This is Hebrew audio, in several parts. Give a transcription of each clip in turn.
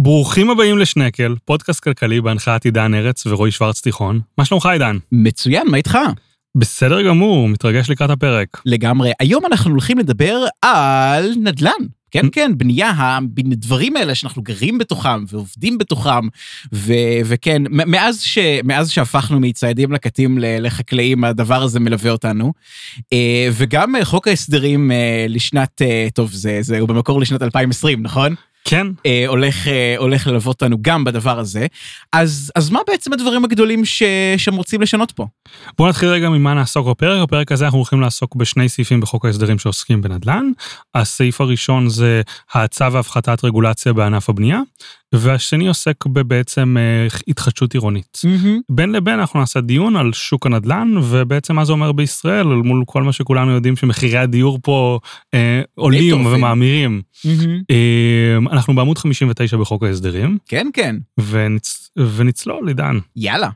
ברוכים הבאים לשנקל, פודקאסט כלכלי בהנחיית עידן ארץ ורועי שוורץ תיכון. מה שלומך עידן? מצוין, מה איתך? בסדר גמור, מתרגש לקראת הפרק. לגמרי. היום אנחנו הולכים לדבר על נדל"ן. כן, כן, בנייה, הדברים האלה שאנחנו גרים בתוכם ועובדים בתוכם, ו- וכן, מאז, ש- מאז שהפכנו מציידים לקטים לחקלאים, הדבר הזה מלווה אותנו. אה, וגם חוק ההסדרים אה, לשנת, אה, טוב, זה, זה הוא במקור לשנת 2020, נכון? כן. אה, הולך, אה, הולך ללוות אותנו גם בדבר הזה. אז, אז מה בעצם הדברים הגדולים ש, שהם רוצים לשנות פה? בואו נתחיל רגע ממה נעסוק בפרק. בפרק הזה אנחנו הולכים לעסוק בשני סעיפים בחוק ההסדרים שעוסקים בנדל"ן. הסעיף הראשון זה האצה והפחתת רגולציה בענף הבנייה, והשני עוסק בבעצם אה, התחדשות עירונית. Mm-hmm. בין לבין אנחנו נעשה דיון על שוק הנדל"ן, ובעצם מה זה אומר בישראל, אל מול כל מה שכולנו יודעים שמחירי הדיור פה אה, עולים. ומאמירים. Mm-hmm. אה, אנחנו בעמוד 59 בחוק ההסדרים, כן, כן. ונצ... ונצלול, עידן. יאללה.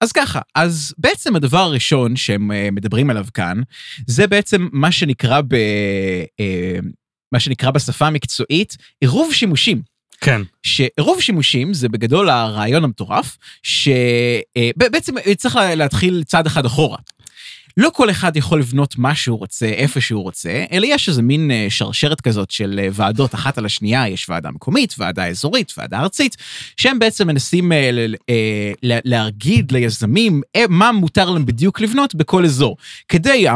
אז ככה, אז בעצם הדבר הראשון שהם אה, מדברים עליו כאן, זה בעצם מה שנקרא ב... אה, מה שנקרא בשפה המקצועית עירוב שימושים. כן. שעירוב שימושים זה בגדול הרעיון המטורף, שבעצם צריך לה- להתחיל צעד אחד אחורה. לא כל אחד יכול לבנות מה שהוא רוצה, איפה שהוא רוצה, אלא יש איזה מין אה, שרשרת כזאת של אה, ועדות אחת על השנייה, יש ועדה מקומית, ועדה אזורית, ועדה ארצית, שהם בעצם מנסים אה, להגיד ליזמים מה מותר להם בדיוק לבנות בכל אזור. כדי,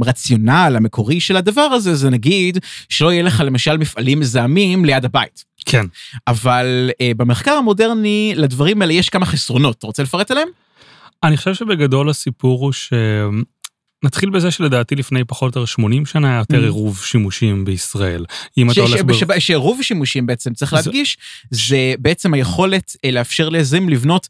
הרציונל המקורי של הדבר הזה זה נגיד, שלא יהיה לך למשל מפעלים מזהמים ליד הבית. כן. אבל אה, במחקר המודרני לדברים האלה יש כמה חסרונות, אתה רוצה לפרט עליהם? אני חושב שבגדול הסיפור הוא ש... נתחיל בזה שלדעתי לפני פחות או יותר 80 שנה היה יותר Mm. עירוב שימושים בישראל. אם אתה הולך... ב- ש- ש- שרוב השימושים בעצם, צריך להדגיש, זה בעצם היכולת אה, לאפשר ליזמים לבנות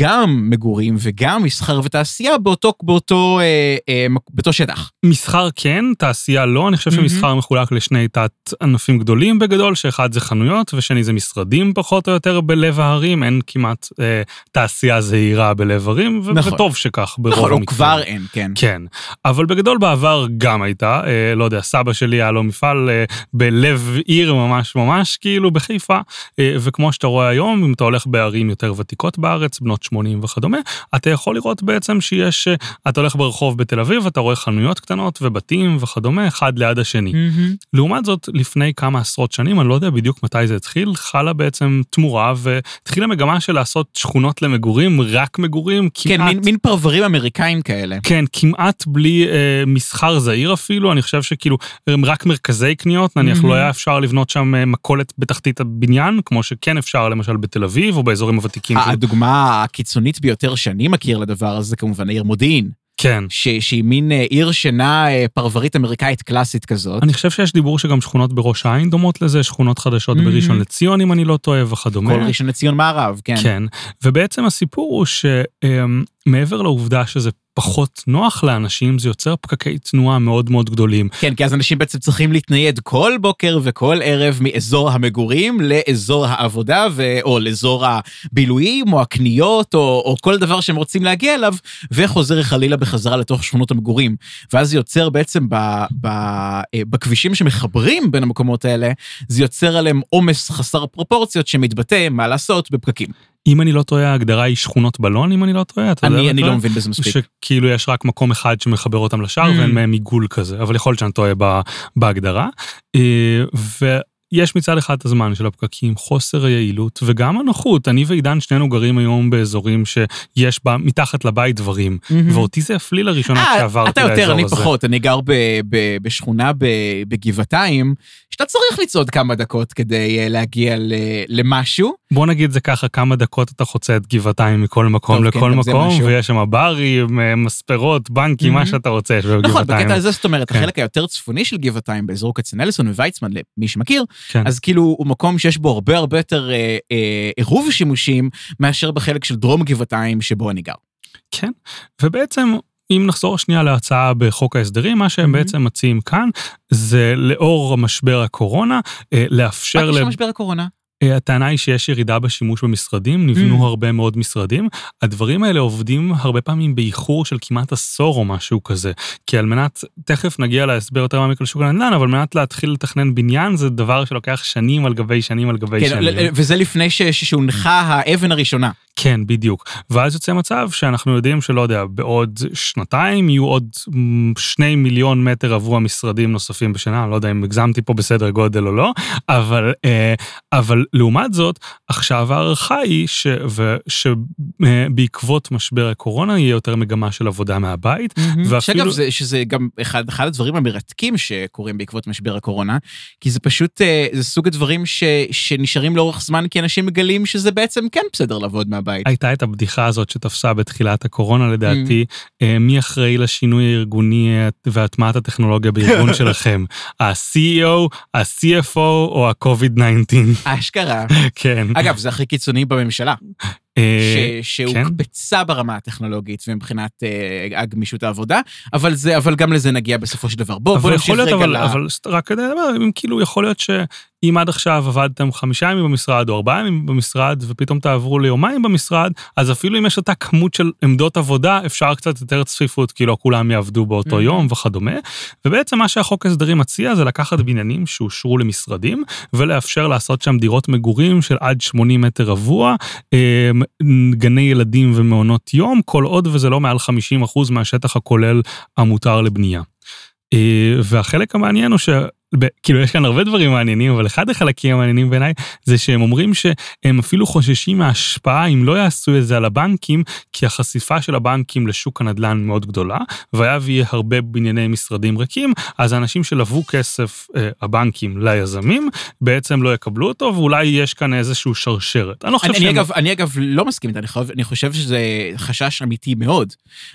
גם מגורים וגם מסחר ותעשייה באותו, באותו, אה, אה, באותו שטח. מסחר כן, תעשייה לא, אני חושב. שמסחר מחולק לשני תת ענפים גדולים בגדול, שאחד זה חנויות ושני זה משרדים פחות או יותר בלב ההרים, אין כמעט אה, תעשייה זהירה בלב ערים, ו- נכון. וטוב שכך ברוב נכון, המקרים. כבר אין, כן. כן, אבל בגדול בעבר גם הייתה, אה, לא יודע, סבא שלי היה לו מפעל אה, בלב עיר ממש ממש, כאילו בחיפה, אה, וכמו שאתה רואה היום, אם אתה הולך בערים יותר ותיקות בארץ, בנות 80 וכדומה, אתה יכול לראות בעצם שיש, אה, אתה הולך ברחוב בתל אביב, אתה רואה חנויות קטנות ובתים וכדומה, אחד ליד השני. מהמם. לעומת זאת, לפני כמה עשרות שנים, אני לא יודע בדיוק מתי זה התחיל, חלה בעצם תמורה והתחילה מגמה של לעשות שכונות למגורים, רק מגורים, כן, כמעט... מין, מין פרברים אמריקאים כאלה. כן, כמעט בלי אה, מסחר זעיר אפילו, אני חושב שכאילו הם רק מרכזי קניות, נניח מהמם. לא היה אפשר לבנות שם אה, מכולת בתחתית הבניין, כמו שכן אפשר למשל בתל אביב או באזורים הוותיקים. של- הדוגמה הקיצונית ביותר שאני מכיר לדבר הזה, כמובן העיר מודיעין, כן. ש- שהיא מין אה, עיר שינה אה, פרברית אמריקאית קלאסית כזאת. אני חושב שיש דיבור שגם שכונות בראש העין דומות לזה, שכונות חדשות מהמם. בראשון לציון, אם אני לא טועה, וכדומה. כל ראשון לציון מערב, כן. כן, ובעצם הסיפור הוא שמעבר לעובדה שזה פחות נוח לאנשים, זה יוצר פקקי תנועה מאוד מאוד גדולים. כן, כי אז אנשים בעצם צריכים להתנייד כל בוקר וכל ערב מאזור המגורים לאזור העבודה, ו... או לאזור הבילויים, או הקניות, או, או כל דבר שהם רוצים להגיע אליו, וחוזר חלילה בחזרה לתוך שכונות המגורים. ואז זה יוצר בעצם ב... ב... אה, בכבישים שמחברים בין המקומות האלה, זה יוצר עליהם עומס חסר פרופורציות שמתבטא, מה לעשות, בפקקים. אם אני לא טועה, ההגדרה היא שכונות בלון, אם אני לא טועה, אתה יודע? אני, אני אתה- לא מבין בזה מספיק. שכאילו יש רק מקום אחד שמחבר אותם לשאר Mm. ואין מהם עיגול כזה, אבל יכול להיות שאני טועה בהגדרה. אה, ויש מצד אחד את הזמן של הפקקים, חוסר היעילות וגם הנוחות. אני ועידן שנינו גרים היום באזורים שיש בה מתחת לבית דברים, מהמם. ואותי זה הפליא לראשונה אה, כשעברתי אתה לאזור יותר, אני הזה. פחות. אני גר ב- ב- בשכונה ב- בגבעתיים, שאתה צריך לצעוד כמה דקות כדי אה, להגיע ל- למשהו. בוא נגיד זה ככה, כמה דקות אתה חוצה את גבעתיים מכל מקום טוב, כן, לכל זה מקום. ויש שם ברים, אה, מספרות, בנקים, מה מהמם. שאתה רוצה, יש נכון, בגבעתיים. בקטע הזה זאת אומרת, כן. החלק היותר צפוני של גבעתיים, באזור כצנלסון וויצמן, למי שמכיר, כן. אז כאילו הוא מקום שיש בו הרבה הרבה יותר אה, אה, עירוב שימושים, מאשר בחלק של דרום גבעתיים שבו אני גר. כן, ובעצם אם נחזור שנייה להצעה בחוק ההסדרים, מה שהם מהמם. בעצם מציעים כאן זה לאור משבר הקורונה, אה, לאפשר... רק ל- בשביל משבר הקורונה. אה, הטענה היא שיש ירידה בשימוש במשרדים, נבנו Mm. הרבה מאוד משרדים. הדברים האלה עובדים הרבה פעמים באיחור של כמעט עשור או משהו כזה. כי על מנת, תכף נגיע להסבר יותר מעמיק על שוק הנדל"ן, אבל על מנת להתחיל לתכנן בניין זה דבר שלוקח שנים על גבי שנים על גבי כן, שנים. וזה לפני שהונחה האבן הראשונה. כן, בדיוק. ואז יוצא מצב שאנחנו יודעים שלא יודע, בעוד שנתיים יהיו עוד שני מיליון מטר עבור המשרדים נוספים בשנה, אני לא יודע אם הגזמתי פה בסדר גודל או לא, אבל, אה, אבל לעומת זאת, עכשיו ההערכה היא ש- ו- שבעקבות משבר הקורונה יהיה יותר מגמה של עבודה מהבית, ואפילו- שאגב, זה, שזה גם אחד, אחד הדברים המרתקים שקורים בעקבות משבר הקורונה, כי זה פשוט, אה, זה סוג הדברים ש, שנשארים לאורך זמן, כי אנשים מגלים שזה בעצם כן בסדר לעבוד מהבית. הייתה את הבדיחה הזאת שתפסה בתחילת הקורונה לדעתי, אה, מי אחראי לשינוי הארגוני אה, והטמעת הטכנולוגיה בארגון שלכם? ה-CEO, ה-CFO או ה-COVID-19? אשכרה. כן. אגב, זה הכי קיצוני בממשלה, אה, ש, כן. שהוקפצה ברמה הטכנולוגית ומבחינת אה, הגמישות העבודה, אבל, זה, אבל גם לזה נגיע בסופו של דבר. בוא, בוא נמשיך יכול רגע אבל, ל... אבל רק כדי לדבר, אם כאילו יכול להיות שאם עד עכשיו עבדתם חמישה ימים במשרד או ארבעה ימים במשרד ופתאום תעברו ליומיים במשרד, אז אפילו אם יש אותה כמות של עמדות עבודה, אפשר קצת יותר צפיפות, כי לא כולם יעבדו באותו. יום וכדומה. ובעצם מה שהחוק ההסדרים מציע זה לקחת בניינים שאושרו למשרדים ולאפשר לעשות שם דירות מגורים של עד 80 מטר רבוע, אה, גני ילדים ומעונות יום, כל עוד וזה לא מעל 50% מהשטח הכולל המותר לבנייה. אה, והחלק המעניין הוא ש... ב- כאילו יש כאן הרבה דברים מעניינים, אבל אחד החלקים המעניינים בעיניי זה שהם אומרים שהם אפילו חוששים מההשפעה אם לא יעשו את זה על הבנקים, כי החשיפה של הבנקים לשוק הנדל"ן מאוד גדולה, והיה ויהיה הרבה בנייני משרדים ריקים, אז האנשים שלוו כסף, אה, הבנקים, ליזמים, בעצם לא יקבלו אותו, ואולי יש כאן איזשהו שרשרת. אני לא חושב אני, אני, שהם... אגב, אני אגב לא מסכים איתה, אני, חושב- אני חושב שזה חשש אמיתי מאוד.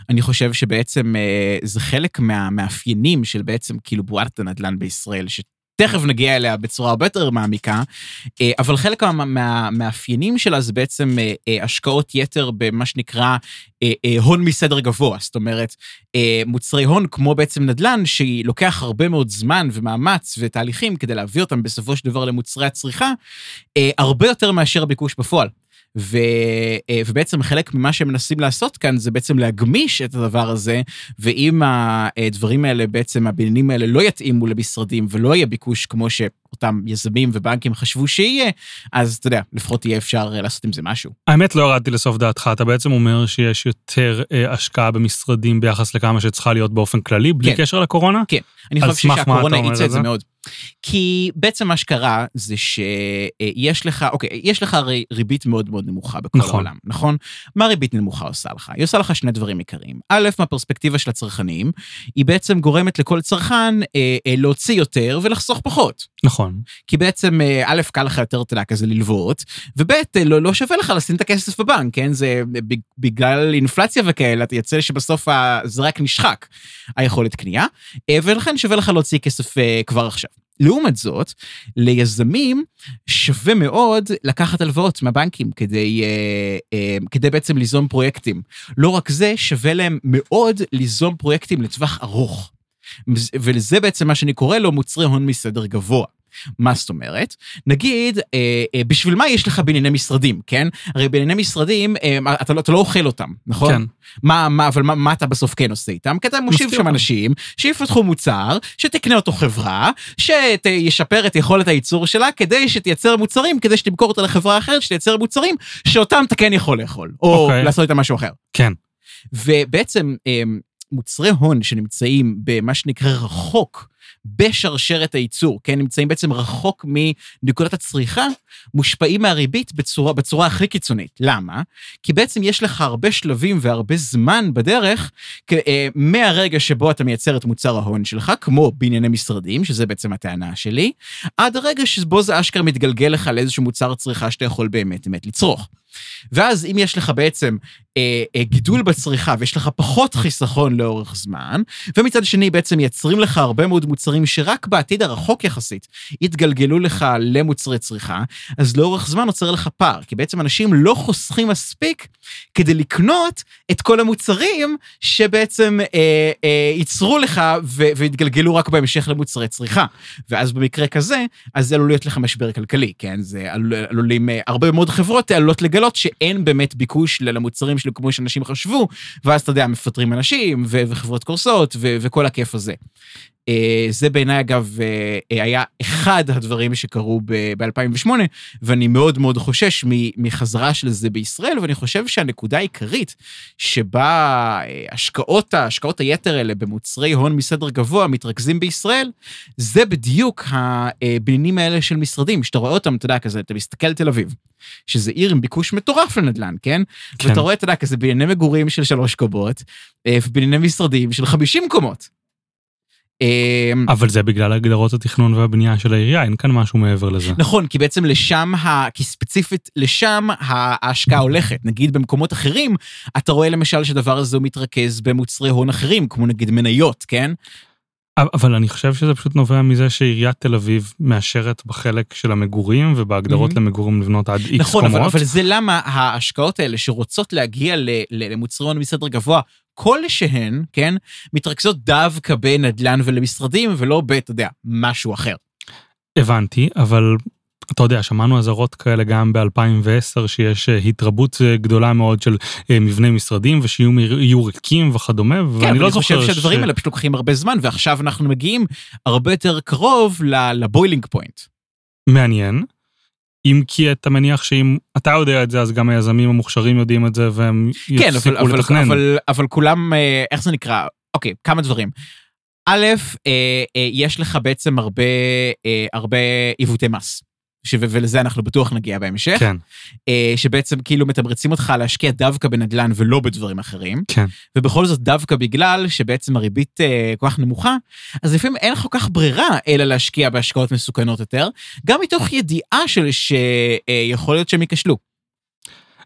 אני חושב שבעצם אה, זה חלק מהמאפיינים של בעצם כאילו בועת הנדל"ן בישראל, שתכף נגיע אליה בצורה הרבה יותר מעמיקה, אה, אבל חלק מה- מהמאפיינים שלה זה בעצם אה, אה, השקעות יתר במה שנקרא הון מסדר גבוה. זאת אומרת, מוצרי הון כמו בעצם נדל"ן, שלוקח הרבה מאוד זמן ומאמץ ותהליכים כדי להביא אותם בסופו של דבר למוצרי הצריכה, הרבה יותר מאשר הביקוש בפועל. ו, אה, ובעצם חלק ממה שהם מנסים לעשות כאן זה בעצם להגמיש את הדבר הזה, ואם הדברים האלה בעצם, הבניינים האלה לא יתאימו למשרדים ולא יהיה ביקוש כמו שאותם יזמים ובנקים חשבו שיהיה, אז אתה יודע, לפחות יהיה אפשר אה, לעשות עם זה משהו. האמת לא ירדתי לסוף דעתך, אתה בעצם אומר שיש יותר אה, השקעה במשרדים ביחס לכמה שצריכה להיות באופן כללי, בלי כן. קשר לקורונה? אני על חושב שהקורונה האיצה את זה? מאוד. כי בעצם מה שקרה זה שיש לך, אוקיי, יש לך הרי ריבית מאוד מאוד נמוכה בכל נכון. העולם, נכון? מה ריבית נמוכה עושה לך? היא עושה לך שני דברים עיקריים. א', מהפרספקטיבה של הצרכנים, היא בעצם גורמת לכל צרכן אה, אה, להוציא יותר ולחסוך פחות. נכון. כי בעצם, אה, א', קל לך יותר, אתה יודע, כזה ללוות, וב', אה, לא, לא שווה לך לשים את הכסף בבנק, כן? זה ב- בגלל אינפלציה וכאלה, אתה יוצא שבסוף זה רק נשחק, היכולת קנייה, אה, ולכן שווה לך להוציא כסף אה, כבר עכשיו. לעומת זאת, ליזמים שווה מאוד לקחת הלוואות מהבנקים כדי, אה, אה, כדי בעצם ליזום פרויקטים. לא רק זה, שווה להם מאוד ליזום פרויקטים לטווח ארוך. ולזה בעצם מה שאני קורא לו מוצרי הון מסדר גבוה. מה זאת אומרת? נגיד, אה, אה, בשביל מה יש לך בנייני משרדים, כן? הרי בנייני משרדים, אה, אתה, לא, אתה לא אוכל אותם, נכון? כן. מה, מה, אבל מה, מה אתה בסוף כן עושה איתם? כי אתה מושיב שם. אנשים שיפתחו מוצר, שתקנה אותו חברה, שישפר את יכולת הייצור שלה, כדי שתייצר מוצרים, כדי שתמכור אותה לחברה אחרת, שתייצר מוצרים שאותם אתה כן יכול לאכול, או אוקיי. לעשות איתם משהו אחר. כן. ובעצם אמ, מוצרי הון שנמצאים במה שנקרא רחוק בשרשרת הייצור, כן, נמצאים בעצם רחוק מנקודת הצריכה, מושפעים מהריבית בצורה, בצורה הכי קיצונית. למה? כי בעצם יש לך הרבה שלבים והרבה זמן בדרך, כ- אה, מהרגע שבו אתה מייצר את מוצר ההון שלך, כמו בענייני משרדים, שזה בעצם הטענה שלי, עד הרגע שבו זה אשכרה מתגלגל לך לאיזשהו מוצר צריכה שאתה יכול באמת באמת לצרוך. ואז אם יש לך בעצם אה, אה, גידול בצריכה ויש לך פחות חיסכון לאורך זמן, ומצד שני בעצם מייצרים לך הרבה מאוד מוצרים שרק בעתיד הרחוק יחסית יתגלגלו לך למוצרי צריכה, אז לאורך זמן נוצר לך פער, כי בעצם אנשים לא חוסכים מספיק כדי לקנות את כל המוצרים שבעצם אה, אה, ייצרו לך ו- והתגלגלו רק בהמשך למוצרי צריכה. ואז במקרה כזה, אז זה עלול להיות לך משבר כלכלי, כן? זה עלול, עלולים, אה, הרבה מאוד חברות עלולות לגלות שאין באמת ביקוש למוצרים שלו כמו שאנשים חשבו, ואז אתה יודע, מפטרים אנשים, ו- וחברות קורסות, ו- וכל הכיף הזה. אה, זה בעיניי, אגב, אה, אה, היה אחד הדברים שקרו ב-2008, ואני מאוד מאוד חושש מחזרה של זה בישראל, ואני חושב שהנקודה העיקרית שבה השקעות, ההשקעות היתר האלה במוצרי הון מסדר גבוה מתרכזים בישראל, זה בדיוק הבניינים האלה של משרדים, שאתה רואה אותם, אתה יודע, כזה, אתה מסתכל על תל אביב, שזה עיר עם ביקוש מטורף לנדל"ן, כן? כן. ואתה רואה, אתה יודע, כזה בנייני מגורים של שלוש קומות, ובנייני משרדים של 50 קומות. אה, אבל זה בגלל הגדרות התכנון והבנייה של העירייה, אין כאן משהו מעבר לזה. נכון, כי בעצם לשם, ה... כי ספציפית לשם ההשקעה הולכת. נגיד במקומות אחרים, אתה רואה למשל שהדבר הזה הוא מתרכז במוצרי הון אחרים, כמו נגיד מניות, כן? אבל אני חושב שזה פשוט נובע מזה שעיריית תל אביב מאשרת בחלק של המגורים ובהגדרות Mhm. למגורים לבנות עד איקס נכון, אבל, קומות. אבל זה למה ההשקעות האלה שרוצות להגיע למוצרי הון מסדר גבוה, כלשהן, כן, מתרכזות דווקא בנדל"ן ולמשרדים, ולא ב, אתה יודע, משהו אחר. הבנתי, אבל אתה יודע, שמענו אזהרות כאלה גם ב-2010, שיש אה, התרבות אה, גדולה מאוד של אה, מבני משרדים, ושיהיו ריקים וכדומה, כן, ואני לא אני זוכר חושב שהדברים האלה פשוט לוקחים הרבה זמן, ועכשיו אנחנו מגיעים הרבה יותר קרוב ל boiling point. מעניין. אם כי אתה מניח שאם אתה יודע את זה, אז גם היזמים המוכשרים יודעים את זה, והם כן, אבל, יפסיקו אבל, לתכנן. אבל, אבל כולם, אה, איך זה נקרא? אוקיי, כמה דברים. א', אה, אה, יש לך בעצם הרבה, אה, הרבה עיוותי מס. ש- ולזה אנחנו בטוח נגיע בהמשך, כן, אה, שבעצם כאילו מתמרצים אותך להשקיע דווקא בנדל"ן ולא בדברים אחרים, כן. ובכל זאת דווקא בגלל שבעצם הריבית אה, כל כך נמוכה, אז לפעמים אין לך כל כך ברירה אלא להשקיע בהשקעות מסוכנות יותר, גם מתוך ידיעה של שיכול להיות שהם ייכשלו.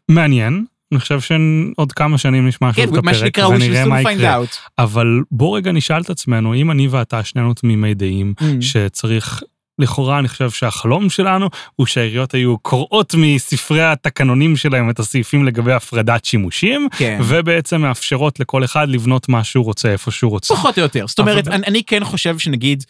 מעניין. אני חושב שעוד כמה שנים נשמע כן, שוב את הפרק, שנקרא, ונראה מה יקרה. אבל בוא רגע נשאל את עצמנו, אם אני ואתה שנינו תמימי דעים, Mm. שצריך, לכאורה אני חושב שהחלום שלנו הוא שהעיריות היו קוראות מספרי התקנונים שלהם את הסעיפים לגבי הפרדת שימושים, כן. ובעצם מאפשרות לכל אחד לבנות מה שהוא רוצה איפה שהוא רוצה. פחות או יותר. זאת אבל אומרת, ב- אני, אני כן חושב שנגיד,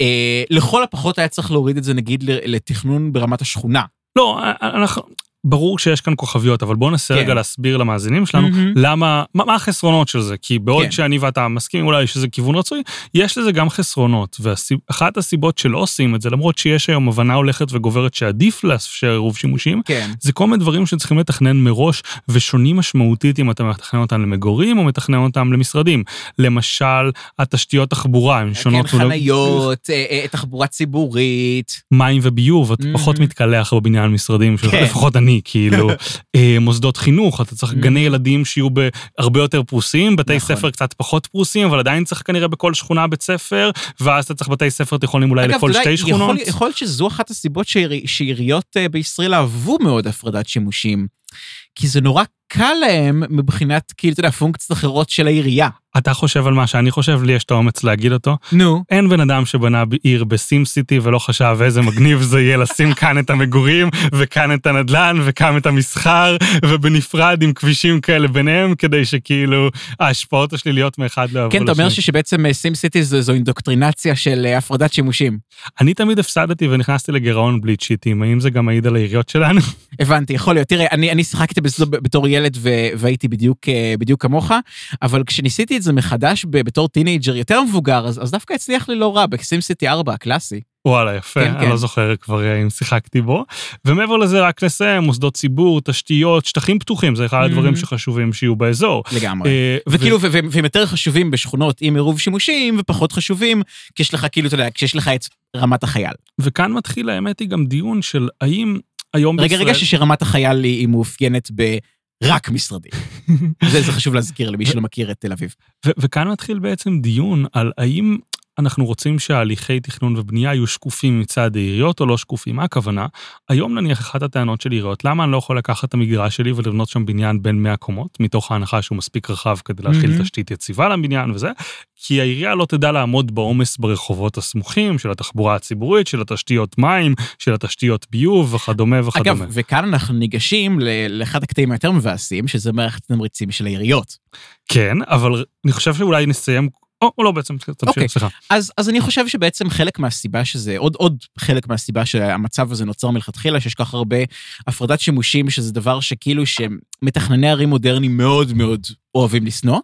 אה, לכל הפחות היה צריך להוריד את זה נגיד לתכנון ברמת השכונה. לא, אנחנו, ברור שיש כאן כוכביות, אבל בואו ננסה כן. רגע להסביר למאזינים שלנו מהמם. למה, מה, מה החסרונות של זה? כי בעוד כן. שאני ואתה מסכימים אולי שזה כיוון רצוי, יש לזה גם חסרונות. ואחת הסיבות שלא עושים את זה, למרות שיש היום הבנה הולכת וגוברת שעדיף לאפשר עירוב שימושים, כן. זה כל מיני דברים שצריכים לתכנן מראש ושונים משמעותית אם אתה מתכנן אותם למגורים או מתכנן אותם למשרדים. למשל, התשתיות תחבורה הן שונות. כן, חניות, אה, אה, תחבורה ציבורית. מים וביוב, Mhm. פחות מתקלח בבניין משרדים כן. לפחות אני, כאילו, אה, מוסדות חינוך, אתה צריך Mhm. גני ילדים שיהיו בהרבה יותר פרוסים, בתי נכון. ספר קצת פחות פרוסים, אבל עדיין צריך כנראה בכל שכונה בית ספר, ואז אתה צריך בתי ספר תיכונים אולי אגב, לכל יודע, שתי שכונות. יכול, יכול להיות שזו אחת הסיבות שעיר, שעיריות אה, בישראל אהבו מאוד הפרדת שימושים. כי זה נורא קל להם מבחינת, כאילו, אתה יודע, פונקציות אחרות של העירייה. אתה חושב על מה שאני חושב, לי יש את האומץ להגיד אותו. נו. אין בן אדם שבנה עיר בסים סיטי ולא חשב איזה מגניב זה יהיה לשים כאן את המגורים, וכאן את הנדל"ן, וכאן את המסחר, ובנפרד עם כבישים כאלה ביניהם, כדי שכאילו ההשפעות השליליות מאחד לא יעברו כן, אתה אומר לשני. שבעצם סים סיטי זו, זו אינדוקטרינציה של אה, הפרדת שימושים. אני תמיד הפסדתי ונכנסתי לגירעון בלי צ'יטים, האם זה גם מעיד על העיריות שלנו? הבנתי, יכול להיות. תראה, אני, אני שיחקתי בתור ילד והייתי בדיוק, אה, בדיוק כמוך, אבל כשניסיתי את זה מחדש בתור teenager יותר מבוגר, אז, אז דווקא הצליח לי לא רע, בסים סיטי 4 הקלאסי. וואלה, יפה, כן, אני כן. לא זוכר כבר אה, אם שיחקתי בו. ומעבר לזה, רק נסיים, מוסדות ציבור, תשתיות, שטחים פתוחים, זה אחד הדברים Mhm. שחשובים שיהיו באזור. לגמרי. אה, וכאילו, והם יותר חשובים בשכונות עם עירוב שימושים, ופחות חשובים כשיש לך, כאילו, אתה יודע, כשיש לך את רמת החייל. וכאן מתחיל, האמת היא, גם דיון של האם היום רגע, בישראל... רגע, שרמת החייל היא מאופיינת ברק משרדים. זה, זה חשוב להזכיר למי שלא מכיר את תל אביב. וכאן מתחיל בעצם דיון על האם אנחנו רוצים שההליכי תכנון ובנייה יהיו שקופים מצד העיריות או לא שקופים. מה הכוונה? היום נניח אחת הטענות של עיריות, למה אני לא יכול לקחת את המגרש שלי ולבנות שם בניין בין 100 קומות, מתוך ההנחה שהוא מספיק רחב כדי להכיל מהמם. תשתית יציבה לבניין וזה, כי העירייה לא תדע לעמוד בעומס ברחובות הסמוכים, של התחבורה הציבורית, של התשתיות מים, של התשתיות ביוב וכדומה וכדומה. אגב, וכאן אנחנו ניגשים לאחד הקטעים היותר מבאסים, שזה מערכת התמריצים של העיריות. כן, אבל אני חושב שאולי נסיים, או, לא בעצם, תמשיך, אוקיי. סליחה. אז, אז אני חושב שבעצם חלק מהסיבה שזה, עוד, עוד חלק מהסיבה שהמצב הזה נוצר מלכתחילה, שיש כך הרבה הפרדת שימושים, שזה דבר שכאילו שמתכנני ערים מודרניים מאוד מאוד אוהבים לשנוא,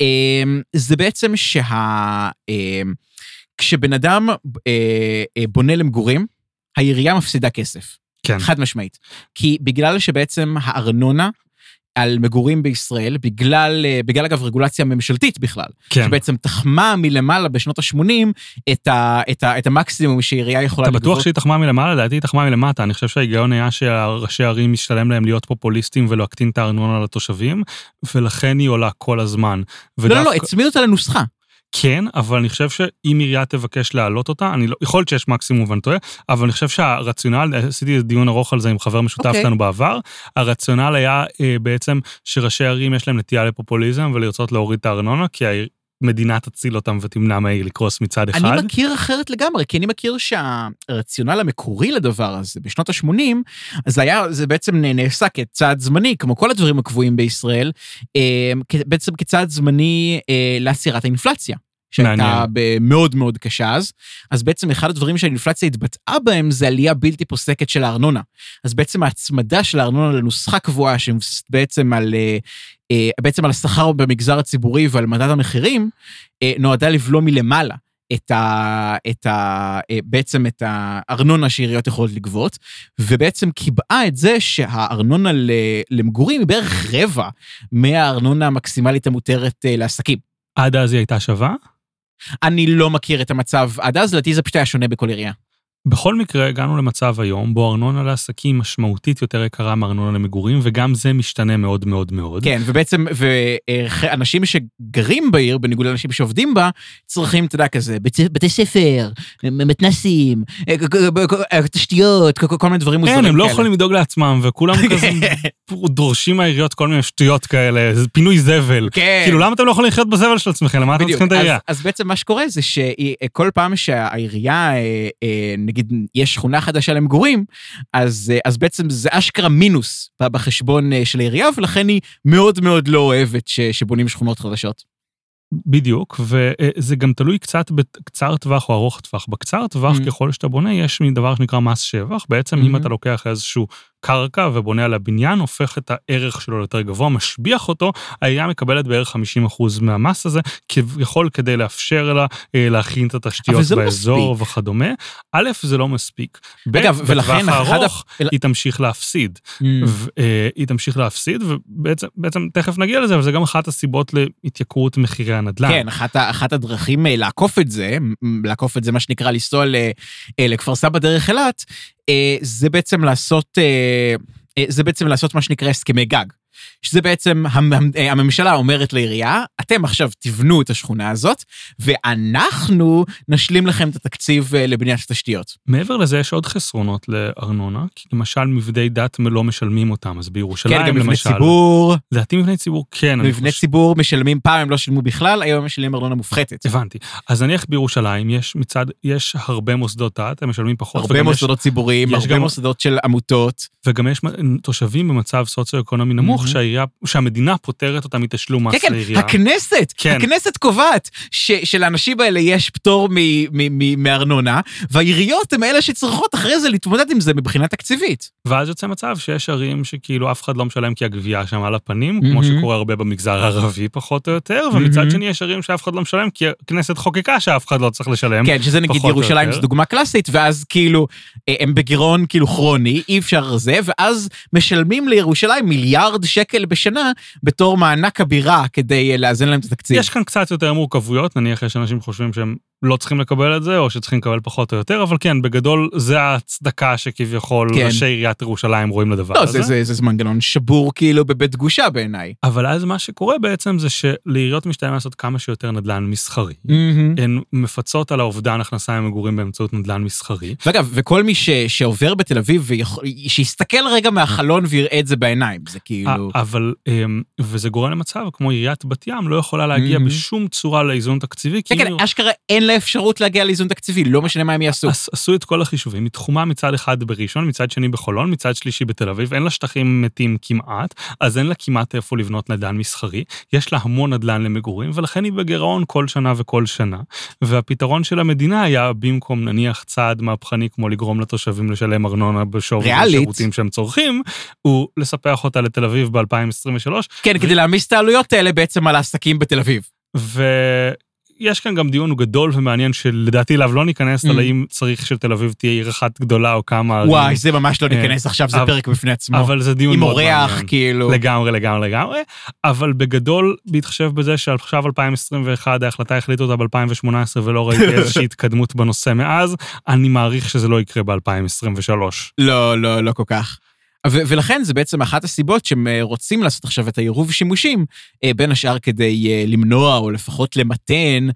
אמ, זה בעצם שה... אמ, כשבן אדם אה, אה, בונה למגורים, העירייה מפסידה כסף. כן. חד משמעית. כי בגלל שבעצם הארנונה על מגורים בישראל, בגלל, אה, בגלל אגב רגולציה ממשלתית בכלל, כן. שבעצם תחמה מלמעלה בשנות ה-80 את, ה, את, ה, את המקסימום שעירייה יכולה אתה בטוח לגבות. שהיא תחמה מלמעלה? לדעתי היא תחמה מלמטה. אני חושב שההיגיון היה שראשי ערים משתלם להם להיות פופוליסטים ולהקטין את הארנונה לתושבים, ולכן היא עולה כל הזמן. לא, לא, לא, ודווקא- הצמידו אותה לנוסחה. כן, אבל אני חושב שאם עירייה תבקש להעלות אותה, אני לא, יכול להיות שיש מקסימום ואני טועה, אבל אני חושב שהרציונל, עשיתי דיון ארוך על זה עם חבר משותף אוקיי. שלנו בעבר, הרציונל היה אה, בעצם שראשי ערים יש להם נטייה לפופוליזם ולרצות להוריד את הארנונה, כי המדינה תציל אותם ותמנע מהעיר לקרוס מצד אחד. אני מכיר אחרת לגמרי, כי אני מכיר שהרציונל המקורי לדבר הזה בשנות ה-80, זה היה, זה בעצם נעשה כצעד זמני, כמו כל הדברים הקבועים בישראל, אה, בעצם כצעד זמני אה, לעצירת האינפלציה. שהייתה מאוד מאוד קשה אז, אז בעצם אחד הדברים שהאינפלציה התבטאה בהם זה עלייה בלתי פוסקת של הארנונה. אז בעצם ההצמדה של הארנונה לנוסחה קבועה שמבוססת בעצם על, אה, בעצם על השכר במגזר הציבורי ועל מדד המחירים, אה, נועדה לבלום מלמעלה את ה, את ה, אה, בעצם את הארנונה שעיריות יכולות לגבות, ובעצם קיבעה את זה שהארנונה למגורים היא בערך רבע מהארנונה המקסימלית המותרת אה, לעסקים. עד אז היא הייתה שווה? אני לא מכיר את המצב עד אז, לדעתי זה פשוט היה שונה בכל עירייה. בכל מקרה, הגענו למצב היום בו ארנונה לעסקים משמעותית יותר יקרה מארנונה למגורים, וגם זה משתנה מאוד מאוד מאוד. כן, ובעצם, ואנשים שגרים בעיר, בניגוד לאנשים שעובדים בה, צריכים, אתה יודע, כזה, בתי, ספר, מתנסים, תשתיות, כל, מיני דברים מוזרים כן, כאלה. הם לא יכולים לדאוג לעצמם, וכולם כזה דורשים מהעיריות כל מיני שטויות כאלה, פינוי זבל. כן. כאילו, למה אתם לא יכולים לחיות בזבל של עצמכם? למה אתם. צריכים את העירייה? אז, בעצם מה שקורה זה שכל פעם שהעירייה, אה, אה, נגיד, יש שכונה חדשה למגורים, אז, אה, אז בעצם זה אשכרה מינוס בחשבון אה, של העירייה, ולכן היא מאוד מאוד לא אוהבת ש, שבונים שכונות חדשות. בדיוק, וזה גם תלוי קצת בקצר טווח או ארוך טווח. בקצר טווח, Mm. ככל שאתה בונה, יש מין דבר שנקרא מס שבח. בעצם, אם Mhm. אתה לוקח איזשהו קרקע ובונה על הבניין, הופך את הערך שלו ליותר גבוה, משביח אותו, העירייה מקבלת בערך 50% מהמס הזה, כביכול כדי לאפשר לה אה, להכין את התשתיות לא באזור וכדומה. א', זה לא מספיק. ב', אגב, ולכן הארוך, היא תמשיך להפסיד. ו- אה, היא תמשיך להפסיד, ובעצם בעצם תכף נגיע לזה, אבל זה גם אחת הסיבות להתייקרות מחירי הנדל"ן. כן, אחת, אחת הדרכים אה, לעקוף את זה, לעקוף את זה, מה שנקרא לנסוע אה, לכפר סבא דרך אילת, זה בעצם לעשות, אה, אה, זה בעצם לעשות מה שנקרא הסכמי גג. שזה בעצם, אה, הממשלה אומרת לעירייה, אתם עכשיו תבנו את השכונה הזאת, ואנחנו נשלים לכם את התקציב אה, לבניית התשתיות. מעבר לזה יש עוד חסרונות לארנונה, כי למשל מבני דת לא משלמים אותם, אז בירושלים כן, גם מבני למשל. ציבור, לדעתי מבני ציבור כן. מבני חושב- ציבור משלמים, פעם הם לא שילמו בכלל, היום הם משלמים ארנונה מופחתת. הבנתי. אז נניח בירושלים יש מצד, יש הרבה מוסדות דת, הם משלמים פחות. הרבה וגם יש- מוסדות ציבוריים, הרבה גם- מוסדות של עמותות. וגם יש תושבים במצב סוציו-אקונומי נמוך, מהמם. שהעירייה, שהמדינה פוטרת אותם מתשלום כן, מס כן, לעירייה. הכנסת, כן. הכנסת קובעת ש- שלאנשים האלה יש פטור מ- מ- מ- מארנונה, והעיריות הן אלה שצריכות אחרי זה להתמודד עם זה מבחינה תקציבית. ואז יוצא מצב שיש ערים שכאילו אף אחד לא משלם כי הגבייה שם על הפנים, כמו מהמם. שקורה הרבה במגזר הערבי פחות או יותר, ומצד מהמם. שני יש ערים שאף אחד לא משלם כי הכנסת חוקקה שאף אחד לא צריך לשלם. כן, שזה נגיד ירושלים. זו דוגמה קלאסית, ואז כאילו אה, הם בגירעון כאילו כרוני, אי אפשר זה, ואז משלמים לירושלים מיליארד שקל בשנה בתור מענק הבירה כדי אה, לאזן להם את התקציב. יש כאן קצת יותר מורכבויות, נניח יש אנשים שחושבים שהם לא צריכים לקבל את זה, או שצריכים לקבל פחות או יותר, אבל כן, בגדול זה ההצדקה שכביכול כן. ראשי עיריית ירושלים רואים לדבר לא, הזה. זה, זה, זה, זה מנגנון שבור כאילו בבית גושה בעיניי. אבל אז מה שקורה בעצם זה שלעיריות משתלם לעשות כמה שיותר נדל"ן מסחרי. הן מפצות על האובדן הכנסה ממגורים באמצעות נדל"ן מסחרי. ואגב, וכל מי ש, שעובר בתל אביב, ויכול, שיסתכל רגע מהחלון ויראה את זה בעיניים, זה כאילו... א- אבל, אמ, וזה גורם למצב כמו עיריית בת ים לא יכולה להגיע Mhm. בשום צורה לאיזון תקציבי, כן, כן, אשכרה אין לה אפשרות להגיע לאיזון תקציבי, לא משנה מה הם יעשו. עש- עשו את כל החישובים, מתחומה מצד אחד בראשון, מצד שני בחולון, מצד שלישי בתל אביב, אין לה שטחים מתים כמעט, אז אין לה כמעט איפה לבנות נדל"ן מסחרי, יש לה המון נדל"ן למגורים, ולכן היא בגירעון כל שנה וכל שנה. והפתרון של המדינה היה, במקום נניח צעד מהפכני כמו לגרום לתושבים לשלם ארנונה בשווי. השירותים שהם צורכים, הוא לספח אותה לתל אביב ב-2023, כן, כדי להעמיס את העלויות האלה בעצם על העסקים בתל אביב. ויש כאן גם דיון גדול ומעניין שלדעתי אליו לא ניכנס, Mm. על האם צריך שתל אביב תהיה עיר אחת גדולה או כמה ערים. וואי, זה ממש לא אה, ניכנס עכשיו, זה פרק בפני עצמו. אבל זה דיון עם מאוד אורח, מעניין. כאילו. לגמרי, לגמרי, לגמרי. אבל בגדול, בהתחשב בזה שעכשיו 2021, ההחלטה החליטו אותה ב-2018 ולא ראיתי איזושהי התקדמות בנושא מאז, אני מעריך שזה לא יקרה ב-2023. לא, לא, לא כל כך. ולכן זה בעצם אחת הסיבות שהם אה, רוצים לעשות עכשיו את העירוב שימושים, אה, בין השאר כדי אה, למנוע או לפחות למתן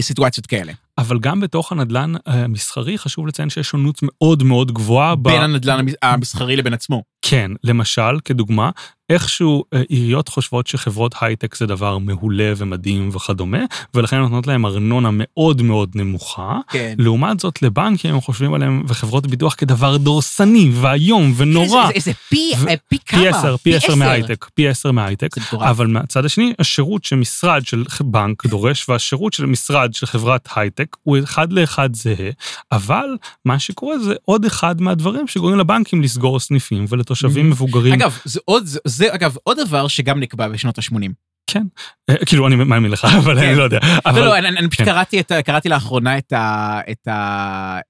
סיטואציות כאלה. אבל גם בתוך הנדל"ן המסחרי חשוב לציין שיש שונות מאוד מאוד גבוהה. ב- בין הנדל"ן המס- המסחרי לבין עצמו. כן, למשל, כדוגמה, איכשהו אה, עיריות חושבות שחברות הייטק זה דבר מעולה ומדהים וכדומה, ולכן נותנות להם ארנונה מאוד מאוד נמוכה. כן. לעומת זאת, לבנקים הם חושבים עליהם וחברות ביטוח כדבר דורסני ואיום ונורא. זה, זה, זה פי, ו- אה, פי כמה? פי עשר, פי עשר מההייטק, פי עשר מטורף. אבל מהצד השני, השירות שמשרד של בנק דורש והשירות של משרד של חברת הייטק הוא אחד לאחד זהה, אבל מה שקורה זה עוד אחד מהדברים שגורמים לבנקים לסגור סניפים ולתושבים Mhm. מבוגרים. אגב, זה עוד, זה אגב עוד דבר שגם נקבע בשנות ה-80. אה, כאילו, אני מאמין לך, אבל כן. אני לא יודע. אבל- לא, לא, אני, פשוט כן. קראתי, את, ה- קראתי לאחרונה את ה... את ה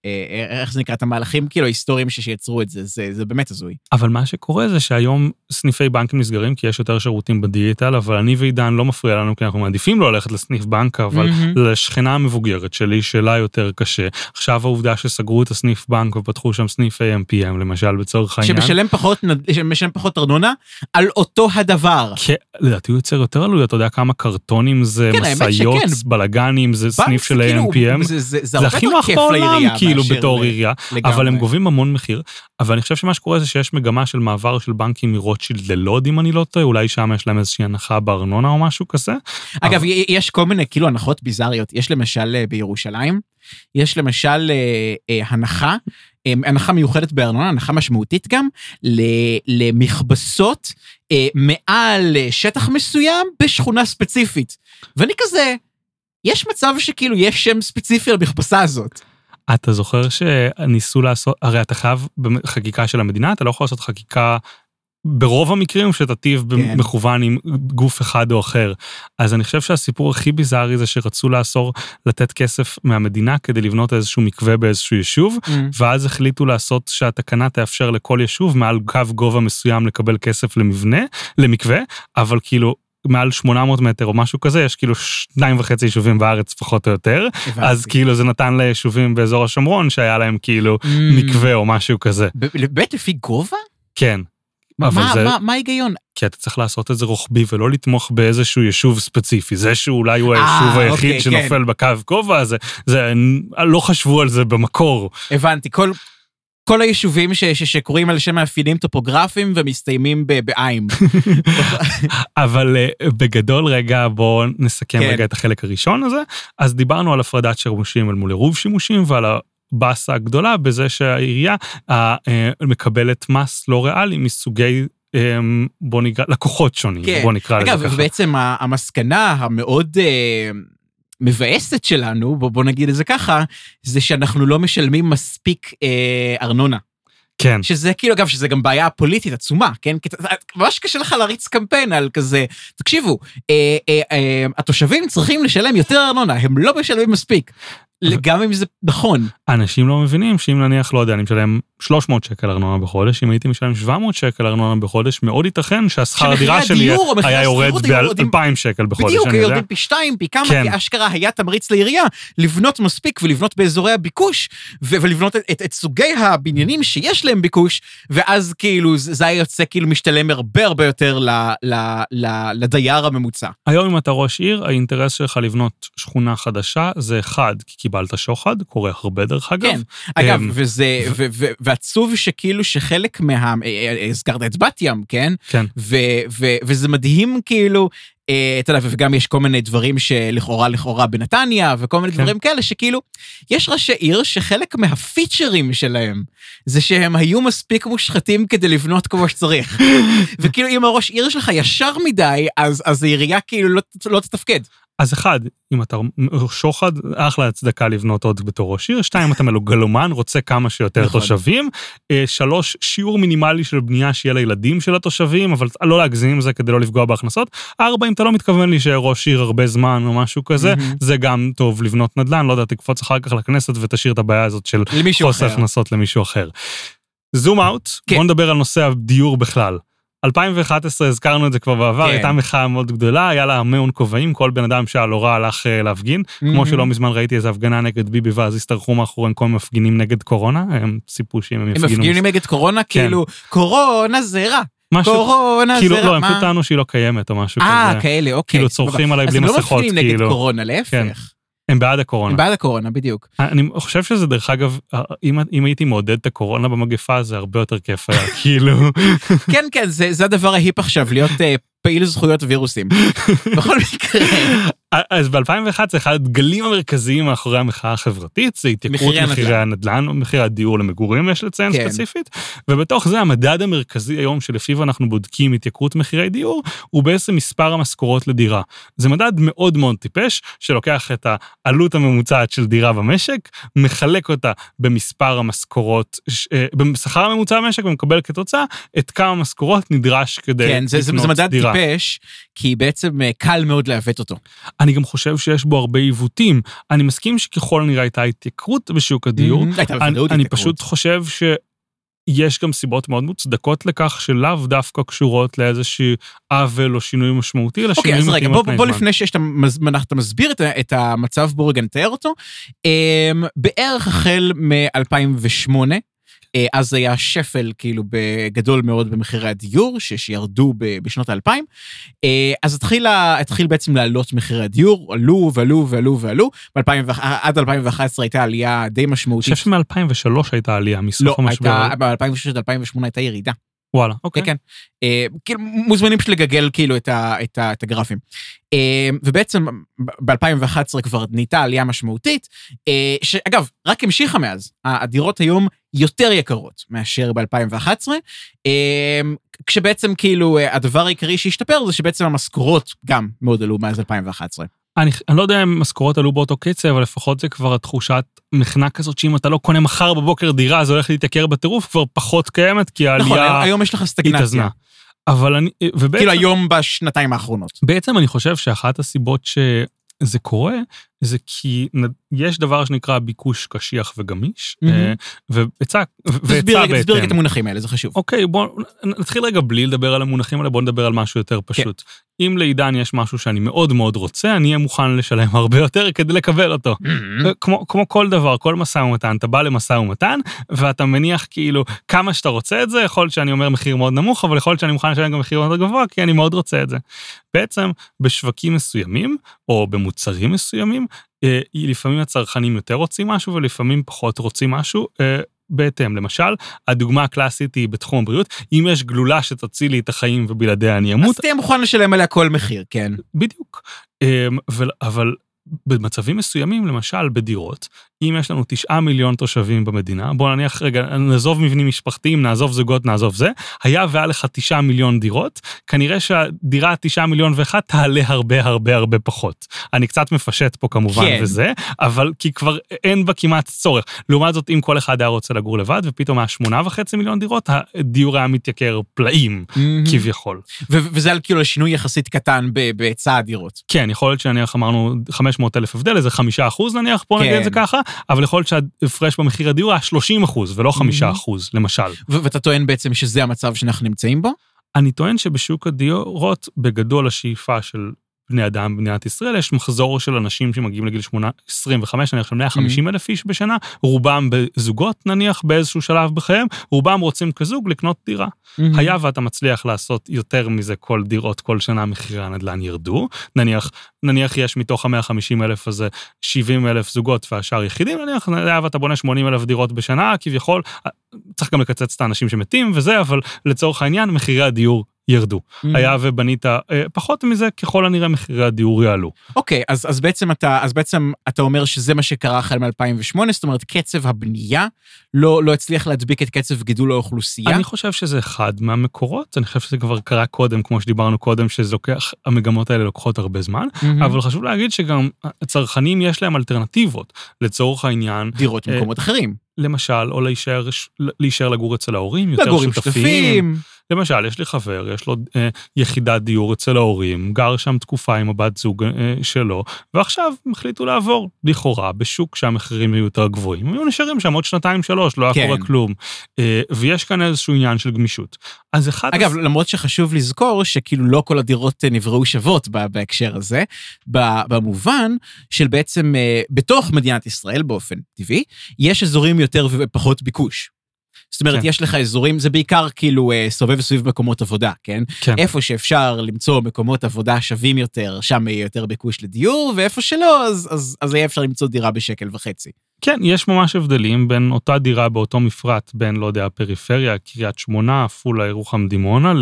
אה, איך זה נקרא? את המהלכים כאילו ההיסטוריים שיצרו את זה, זה, זה באמת הזוי. אבל מה שקורה זה שהיום סניפי בנקים נסגרים כי יש יותר שירותים בדיגיטל, אבל אני ועידן לא מפריע לנו כי אנחנו מעדיפים לא ללכת לסניף בנק, אבל. לשכנה המבוגרת שלי, שלה יותר קשה. עכשיו העובדה שסגרו את הסניף בנק ופתחו שם סניף AMPM, למשל, בצורך העניין. שמשלם פחות, נד- שמשלם פחות ארנונה על אותו הדבר. כן, לדעתי הוא יוצר יותר עלויות, אתה יודע כמה קרטונים זה, כן, משאיות, שכן. בלאגנים, זה סניף של כאילו- AMPM. זה, זה, זה, זה הכי נוח כיף בעולם, כאילו, בתור עירייה. אבל הם גובים המון מחיר. אבל אני חושב שמה שקורה זה שיש מגמה של מעבר של בנקים מרוטשילד ללוד, אם אני לא טועה, אולי שם יש להם איזושהי הנחה בארנונה או משהו כזה. אגב, י- יש כל מיני כאילו הנחות ביזריות. יש למשל אה, בירושלים, יש למשל אה, אה, הנחה, הנחה מיוחדת בארנונה, הנחה משמעותית גם, למכבסות אה, מעל אה, שטח מסוים בשכונה ספציפית. ואני כזה, יש מצב שכאילו יש שם ספציפי למכבסה הזאת. אתה זוכר שניסו לעשות, הרי אתה חייב בחקיקה של המדינה, אתה לא יכול לעשות חקיקה ברוב המקרים שתטיב כן. במכוון עם גוף אחד או אחר. אז אני חושב שהסיפור הכי ביזארי זה שרצו לאסור לתת כסף מהמדינה כדי לבנות איזשהו מקווה באיזשהו יישוב, ואז החליטו לעשות שהתקנה תאפשר לכל יישוב מעל קו גובה מסוים לקבל כסף למבנה, למקווה, אבל כאילו... מעל 800 מטר או משהו כזה, יש כאילו שניים וחצי יישובים בארץ פחות או יותר, אז כאילו זה נתן ליישובים באזור השומרון שהיה להם כאילו Mm. מקווה או משהו כזה. באמת לפי גובה? כן, מה- מה- זה- מה- מה ההיגיון? כי אתה צריך לעשות את זה רוחבי ולא לתמוך באיזשהו יישוב ספציפי. זה שאולי הוא היישוב אה, היחיד אוקיי, שנופל בקו גובה הזה, זה, לא חשבו על זה במקור. הבנתי, כל... כל היישובים ש- ש- שקוראים על שם מאפיינים טופוגרפיים ומסתיימים ב- בעין. אבל אה, בגדול רגע בואו נסכם כן. רגע את החלק הראשון הזה. אז דיברנו על הפרדת שימושים אל מול עירוב שימושים ועל הבאסה הגדולה בזה שהעירייה אה, מקבלת מס לא ריאלי מסוגי, אה, בוא נקרא, לקוחות שונים, כן. בוא נקרא אגב, לזה ככה. ובעצם ה- המסקנה המאוד אה, מבאסת שלנו, בוא, בוא נגיד את זה ככה, זה שאנחנו לא משלמים מספיק אה, ארנונה. כן. שזה כאילו, אגב, שזה גם בעיה פוליטית עצומה, כן? כי ממש קשה לך להריץ קמפיין על כזה, תקשיבו, אה, אה, אה, התושבים צריכים לשלם יותר ארנונה, הם לא משלמים מספיק. גם אם זה נכון. אנשים לא מבינים שאם נניח, לא יודע, אני משלם 300 שקל ארנונה בחודש, אם הייתי משלם 700 שקל ארנונה בחודש, מאוד ייתכן שהשכר הדירה שלי היה יורד ב-2,000 שקל בחודש. בדיוק, יורדים פי שתיים, פי כמה, כן. כי אשכרה היה תמריץ לעירייה לבנות מספיק ולבנות באזורי הביקוש, ולבנות את, סוגי הבניינים שיש להם ביקוש, ואז כאילו זה היה יוצא כאילו משתלם הרבה הרבה יותר ל, ל, ל, לדייר הממוצע. היום אם אתה ראש עיר, האינטרס שלך לבנות שכונה חדשה זה אחד, כי קיבלת שוחד, קורה הרבה דרך אגב. כן, אגב, אמ, וזה, ועצוב שכאילו שחלק מה... אה, הזכרת את בת ים, כן? כן. וזה מדהים כאילו, אה, אתה יודע, וגם יש כל מיני דברים שלכאורה לכאורה בנתניה, וכל מיני כן. דברים כאלה שכאילו, יש ראשי עיר שחלק מהפיצ'רים שלהם, זה שהם היו מספיק מושחתים כדי לבנות כמו שצריך. וכאילו אם הראש עיר שלך ישר מדי, אז, אז העירייה כאילו לא, לא תתפקד. אז אחד, אם אתה שוחד, אחלה הצדקה לבנות עוד בתור ראש עיר. שתיים, אתה מלוגלומן, רוצה כמה שיותר נכון. תושבים. אה, שלוש, שיעור מינימלי של בנייה שיהיה לילדים של התושבים, אבל לא להגזים עם זה כדי לא לפגוע בהכנסות. ארבע, אם אתה לא מתכוון להישאר ראש עיר הרבה זמן או משהו כזה. זה גם טוב לבנות נדל"ן, לא יודע, תקפוץ אחר כך לכנסת ותשאיר את הבעיה הזאת של חוסר. הכנסות למישהו אחר. זום אאוט, כן. בוא נדבר על נושא הדיור בכלל. 2011, הזכרנו את זה כבר בעבר, כן. הייתה מחאה מאוד גדולה, היה לה המון כובעים, כל בן אדם שהיה לו רע הלך אה, להפגין. כמו מהמם. שלא מזמן ראיתי איזה הפגנה נגד ביבי ואז הסתרחו מאחוריהם כל מיני מפגינים נגד קורונה, הם ציפו שאם הם הם יפגינו... מפגינים נגד קורונה, כאילו, קורונה זה רע, משהו, קורונה כאילו, זה לא, רע, הם מה? פשוט טענו שהיא לא קיימת או משהו אה, כזה. כאלה, אוקיי. כאילו צורכים עליי אז בלי הם לא מסכות, מפגינים נגד כאילו. קורונה, כן. הם בעד הם הקורונה. בעד הקורונה, בדיוק. אני חושב שזה דרך אגב, אם, אם הייתי מעודד את הקורונה במגפה זה הרבה יותר כיף היה, כאילו. כן, כן, זה זה הדבר ההיפ עכשיו, להיות אה, פעיל זכויות וירוסים. בכל מקרה, אז ב-2011 אחד הדגלים המרכזיים מאחורי המחאה החברתית זה התייקרות מחירי הנדל"ן. מחירי הנדל"ן, או מחירי הדיור למגורים יש לציין כן. ספציפית, ובתוך זה המדד המרכזי היום שלפיו אנחנו בודקים התייקרות מחירי דיור, הוא בעצם מספר המשכורות לדירה. זה מדד מאוד מאוד טיפש, שלוקח את העלות הממוצעת של דירה במשק, מחלק אותה במספר המשכורות, אה, בשכר הממוצע במשק ומקבל כתוצאה את כמה משכורות נדרש כדי כן, זה- זה לקנות זה מדד דירה. טיפש, כי בעצם אה, קל מאוד לעוות אותו. אני גם חושב שיש בו הרבה עיוותים. אני מסכים שככל הנראה הייתה התייקרות בשוק הדיור, Mhm, הייתה אני, בוודאות אני התייקרות. פשוט חושב שיש גם סיבות מאוד מוצדקות לכך שלאו דווקא קשורות לאיזשהו עוול או שינוי משמעותי, אלא אוקיי, שינויים אז רגע, מתאימים בוא, על פני בוא זמן. לפני שאתה מסביר את, את המצב, בוא רגע נתאר אותו. אמ, בערך החל מ-2008, אז היה שפל כאילו בגדול מאוד במחירי הדיור, שירדו ב- בשנות האלפיים. אה, אז התחיל, ה- התחיל בעצם לעלות מחירי הדיור, עלו ועלו ועלו ועלו. ב-2000 עד 2011 הייתה עלייה די אני משמעותית. חושב שמ-2003 הייתה עלייה מסוף לא, המשבר. הייתה, ב-2006 עד 2008 הייתה ירידה. וואלה, כן, אוקיי. כן. כאילו, מוזמנים פשוט לגגל כאילו את, ה, את, ה, את הגרפים. אה, ובעצם ב-2011 כבר נהייתה עלייה משמעותית, אה, שאגב, רק המשיכה מאז. הדירות היום יותר יקרות מאשר ב-2011, אה, כשבעצם כאילו הדבר העיקרי שהשתפר זה שבעצם המשכורות גם מאוד עלו מאז 2011. אני, אני לא יודע אם משכורות עלו באותו קצב, אבל לפחות זה כבר התחושת מכנה כזאת שאם אתה לא קונה מחר בבוקר דירה, זה הולך להתייקר בטירוף, כבר פחות קיימת, כי נכון, העלייה היום יש לך סטגנציה. התאזנה. אבל אני, ובעצם... כאילו היום בשנתיים האחרונות. בעצם אני חושב שאחת הסיבות שזה קורה, זה כי יש דבר שנקרא ביקוש קשיח וגמיש. אה, והיצע רגע- תסביר את בהתאם. המונחים האלה, זה חשוב. אוקיי, בואו נתחיל רגע בלי לדבר על המונחים האלה, בואו נדבר על משהו יותר פשוט. אם לעידן יש משהו שאני מאוד מאוד רוצה, אני אהיה מוכן לשלם הרבה יותר כדי לקבל אותו. כמו, כמו כל דבר, כל משא ומתן, אתה בא למשא ומתן, ואתה מניח כאילו כמה שאתה רוצה את זה, יכול להיות שאני אומר מחיר מאוד נמוך, אבל יכול להיות שאני מוכן לשלם גם מחיר מאוד גבוה, כי אני מאוד רוצה את זה. בעצם בשווקים מסוימים, או במוצרים מסוימים, אה, לפעמים הצרכנים יותר רוצים משהו ולפעמים פחות רוצים משהו. אה, בהתאם, למשל, הדוגמה הקלאסית היא בתחום הבריאות, אם יש גלולה שתציל לי את החיים ובלעדיה אני אז אמות, תהיה מוכן לשלם עליה כל מחיר, כן. בדיוק. אמ, אבל, אבל במצבים מסוימים, למשל בדירות, אם יש לנו תשעה מיליון תושבים במדינה, בוא נניח רגע, נעזוב מבנים משפחתיים, נעזוב זוגות, נעזוב זה, היה והיה לך תשעה מיליון דירות, כנראה שהדירה תשעה מיליון ואחת תעלה הרבה הרבה הרבה פחות. אני קצת מפשט פה כמובן כן. וזה, אבל כי כבר אין בה כמעט צורך. לעומת זאת, אם כל אחד היה רוצה לגור לבד, ופתאום היה שמונה וחצי מיליון דירות, הדיור היה מתייקר פלאים, כביכול. ו- וזה על כאילו שינוי יחסית קטן בהיצע הדירות. כן, יכול להיות שנניח אמרנו 500 500 אלף הבדל, איזה 5 אחוז נניח, בוא נגיד את זה כן. ככה, אבל יכול להיות שההפרש במחיר הדיור היה 30 אחוז ולא 5 אחוז, למשל. ואתה טוען בעצם שזה המצב שאנחנו נמצאים בו? אני טוען שבשוק הדירות, בגדול השאיפה של בני אדם במדינת ישראל, יש מחזור של אנשים שמגיעים לגיל 8, 25, נניח של 150 אלף איש בשנה, רובם בזוגות נניח באיזשהו שלב בחייהם, רובם רוצים כזוג לקנות דירה. היה ואתה מצליח לעשות יותר מזה כל דירות כל שנה, מחירי הנדל"ן ירדו. נניח, נניח יש מתוך ה-150 אלף הזה 70 אלף זוגות והשאר יחידים, נניח, היה ואתה בונה 80 אלף דירות בשנה, כביכול, צריך גם לקצץ את האנשים שמתים וזה, אבל לצורך העניין, מחירי הדיור ירדו. היה ובנית אה, פחות מזה, ככל הנראה מחירי הדיור יעלו. אוקיי, אז, אז, בעצם אתה, אז בעצם אתה אומר שזה מה שקרה החל מ-2008, זאת אומרת, קצב הבנייה לא, לא הצליח להדביק את קצב גידול האוכלוסייה? אני חושב שזה אחד מהמקורות, אני חושב שזה כבר קרה קודם, כמו שדיברנו קודם, שזה לוקח, המגמות האלה לוקחות הרבה זמן, מהמם. אבל חשוב להגיד שגם הצרכנים יש להם אלטרנטיבות. לצורך העניין, דירות אה, במקומות אחרים. למשל, או להישאר, להישאר לגור אצל ההורים, יותר לגור עם שותפים. למשל, יש לי חבר, יש לו אה, יחידת דיור אצל ההורים, גר שם תקופה עם הבת זוג אה, שלו, ועכשיו הם החליטו לעבור, לכאורה, בשוק שהמחירים יהיו יותר גבוהים. הם היו נשארים שם עוד שנתיים-שלוש, לא היה כן. קורה כלום. אה, ויש כאן איזשהו עניין של גמישות. אז אחד... אגב, למרות שחשוב לזכור שכאילו לא כל הדירות אה, נבראו שוות בהקשר הזה, במובן של בעצם אה, בתוך מדינת ישראל באופן טבעי, יש אזורים יותר ופחות ביקוש. זאת אומרת, כן. יש לך אזורים, זה בעיקר כאילו אה, סובב סביב מקומות עבודה, כן? כן. איפה שאפשר למצוא מקומות עבודה שווים יותר, שם יהיה יותר ביקוש לדיור, ואיפה שלא, אז, אז, אז יהיה אפשר למצוא דירה בשקל וחצי. כן, יש ממש הבדלים בין אותה דירה באותו מפרט, בין, לא יודע, הפריפריה, קריית שמונה, עפולה, ירוחם, דימונה,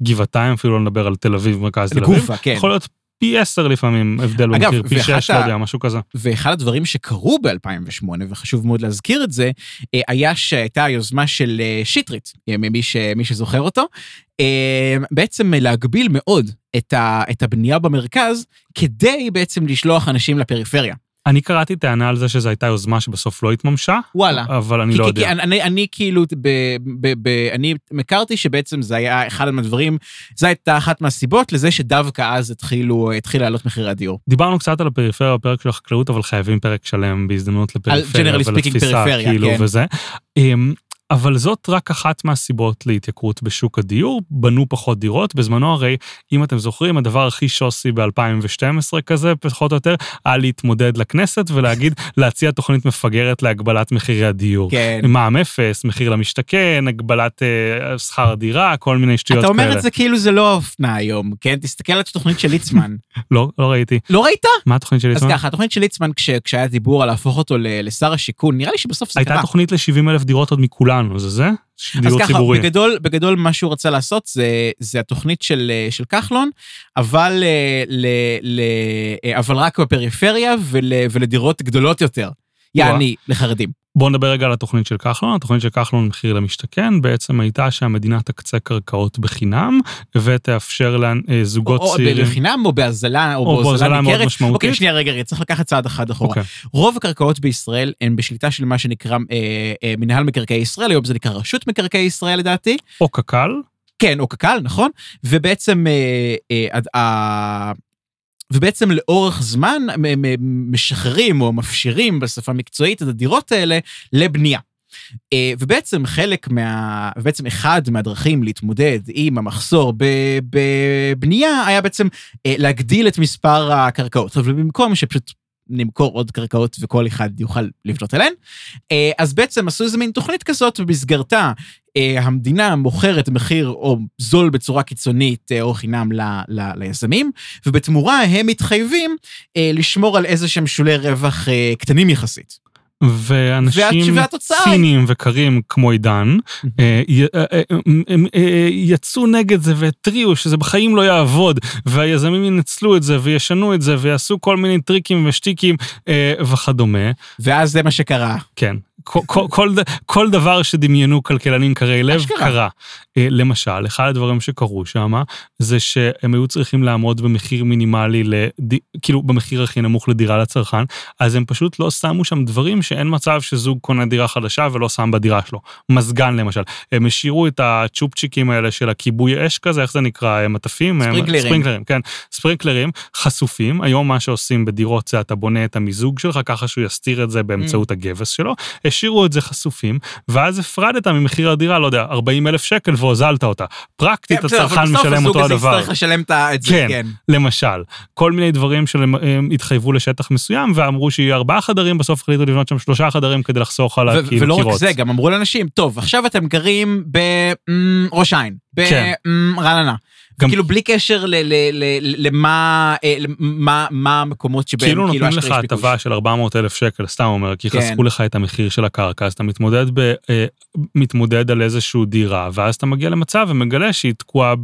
לגבעתיים, אפילו לא נדבר על תל אביב, מרכז תל אביב. לגופה, כן. יכול להיות פי עשר לפעמים הבדל במחיר, פי שש, לא יודע, משהו כזה. ואחד הדברים שקרו ב-2008, וחשוב מאוד להזכיר את זה, אה, היה שהייתה היוזמה של אה, שטרית, אה, מי, ש, מי שזוכר אותו, בעצם להגביל מאוד את, ה, את הבנייה במרכז, כדי בעצם לשלוח אנשים לפריפריה. אני קראתי טענה על זה שזו הייתה יוזמה שבסוף לא התממשה, וואלה. אבל אני כי, לא כי, יודע. כי אני, אני, אני כאילו, ב, ב, ב, אני הכרתי שבעצם זה היה אחד מהדברים, זו הייתה אחת מהסיבות לזה שדווקא אז התחילו, התחיל לעלות מחירי הדיור. דיברנו קצת על הפריפריה בפרק של החקלאות, אבל חייבים פרק שלם בהזדמנות לפריפריה speaking ולתפיסה, פריפריה, כאילו, כן. וזה. אבל זאת רק אחת מהסיבות להתייקרות בשוק הדיור, בנו פחות דירות. בזמנו הרי, אם אתם זוכרים, הדבר הכי שוסי ב-2012 כזה, פחות או יותר, היה להתמודד לכנסת ולהגיד, להציע תוכנית מפגרת להגבלת מחירי הדיור. כן. מע"מ אפס, מחיר למשתכן, הגבלת אה, שכר דירה, כל מיני שטויות אתה כאלה. אומר את זה כאילו זה לא האופנה היום, כן? תסתכל על התוכנית של ליצמן. לא, לא ראיתי. לא ראית? מה התוכנית של אז ליצמן? ככה, התוכנית של ליצמן, כש, כשהיה דיבור על להפוך אותו לשר השיכון, נראה לי שבסוף זה הייתה קרה. תוכנית ל-70 אלף דירות עוד מכולנו, זה זה? אז דיור ככה, ציבורי. בגדול, בגדול מה שהוא רצה לעשות זה, זה התוכנית של, אה, של כחלון, אבל, אה, ל, ל, אה, אבל רק בפריפריה ול, ולדירות גדולות יותר. יעני, לחרדים. בואו נדבר רגע על התוכנית של כחלון. התוכנית של כחלון מחיר למשתכן בעצם הייתה שהמדינה תקצה קרקעות בחינם ותאפשר לזוגות או, או צעירים. בחינם או בהזלה, או, או בהוזלה מאוד ניכרת. אוקיי, שנייה, רגע, רגע, צריך לקחת צעד אחד אחורה. אוקיי. רוב הקרקעות בישראל הן בשליטה של מה שנקרא אה, אה, מנהל מקרקעי ישראל, היום זה נקרא רשות מקרקעי ישראל לדעתי. או קק"ל, כן, או קק"ל, נכון? ובעצם, אה, אה, עד- ה- ובעצם לאורך זמן משחררים או מפשירים בשפה מקצועית את הדירות האלה לבנייה. אה, ובעצם חלק מה... ובעצם אחד מהדרכים להתמודד עם המחסור בבנייה היה בעצם אה, להגדיל את מספר הקרקעות. אבל במקום שפשוט נמכור עוד קרקעות וכל אחד יוכל לבנות עליהן, אה, אז בעצם עשו איזה מין תוכנית כזאת, ובמסגרתה אה, המדינה מוכרת מחיר או זול בצורה קיצונית אה, או חינם ל, ל, ליזמים, ובתמורה הם מתחייבים לשמור על איזה שהם שולי רווח קטנים יחסית. ואנשים ציניים וקרים כמו עידן, אה, אה, אה, יצאו נגד זה והתריעו שזה בחיים לא יעבוד, והיזמים ינצלו את זה וישנו את זה ויעשו כל מיני טריקים ושטיקים וכדומה. ואז זה מה שקרה. כן. כל, כל, כל, כל דבר שדמיינו כלכלנים קרי לב אשכרה. קרה. אה, למשל, אחד הדברים שקרו שם, זה שהם היו צריכים לעמוד במחיר מינימלי, לד... כאילו במחיר הכי נמוך לדירה לצרכן, אז הם פשוט לא שמו שם דברים שאין מצב שזוג קונה דירה חדשה ולא שם בדירה שלו. מזגן למשל. הם השאירו את הצ'ופצ'יקים האלה של הכיבוי אש כזה, איך זה נקרא? מטפים? ספרינקלרים. ספרינקלרים, כן. ספרינקלרים חשופים. היום מה שעושים בדירות זה אתה בונה את המיזוג שלך ככה שהוא יסתיר את זה באמצעות הגבס שלו. השאירו את זה חשופים, ואז הפרדת ממחיר הדירה, לא יודע, 40 אלף שקל והוזלת אותה. פרקטית כן, בסדר, אבל הצרכן בסוף משלם הזוג אותו הזה הדבר. יצטרך לשלם את זה, כן. כן. למשל, כל מיני דברים שהם הם התחייבו לשטח מסוים ואמרו שיהיו ארבעה חדרים, בסוף החליטו לבנות שם שלושה חדרים כדי לחסוך על הכאילו ולא רק. זה, גם אמרו לאנשים, טוב, עכשיו אתם גרים בראש העין, כן. ברעננה. גם- כאילו בלי קשר ל- ל- ל- למה אה, למה- מה המקומות שבהם כאילו נותנים לך. הטבה של 400 אלף שקל, סתם אומר, כי כן. חסכו לך את המחיר של הקרקע, אז אתה מתמודד, ב, אה, מתמודד על איזשהו דירה, ואז אתה מגיע למצב ומגלה שהיא תקועה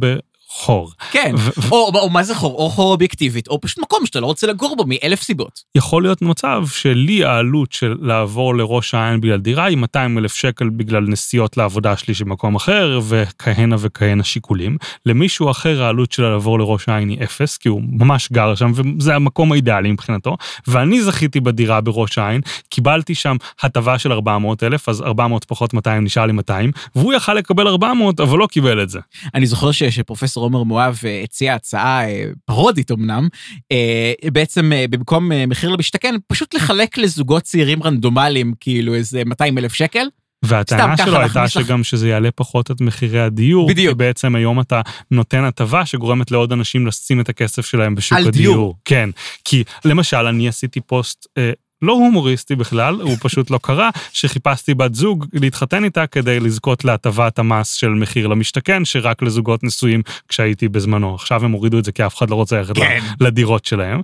בחור. כן, ו- או או מה זה חור, או חור אובייקטיבית, או פשוט מקום שאתה לא רוצה לגור בו מאלף סיבות. יכול להיות מצב שלי העלות של לעבור לראש העין בגלל דירה היא 200 אלף שקל בגלל נסיעות לעבודה שלי של מקום אחר וכהנה וכהנה שיקולים. למישהו אחר העלות שלה לעבור לראש העין היא אפס, כי הוא ממש גר שם וזה המקום האידיאלי מבחינתו. ואני זכיתי בדירה בראש העין, קיבלתי שם הטבה של 400 אלף, אז 400 פחות 200 נשאר לי 200, והוא יכל לקבל 400 אבל לא קיבל את זה. אני זוכר שפרופסור עומר מואב אה, הציע הצעה אה, פרודית אמנם, אה, בעצם במקום מחיר למשתכן, פשוט לחלק לזוגות צעירים רנדומליים כאילו איזה 200 אלף שקל. והטענה שלו הייתה שגם שזה יעלה פחות את מחירי הדיור. בדיוק. כי בעצם היום אתה נותן הטבה שגורמת לעוד אנשים לשים את הכסף שלהם בשוק על הדיור. דיור. כן, כי למשל אני עשיתי פוסט. אה, לא הומוריסטי בכלל, הוא פשוט לא קרה, שחיפשתי בת זוג להתחתן איתה כדי לזכות להטבת המס של מחיר למשתכן, שרק לזוגות נשואים כשהייתי בזמנו. עכשיו הם הורידו את זה כי אף אחד לא רוצה ללכת כן. לדירות שלהם,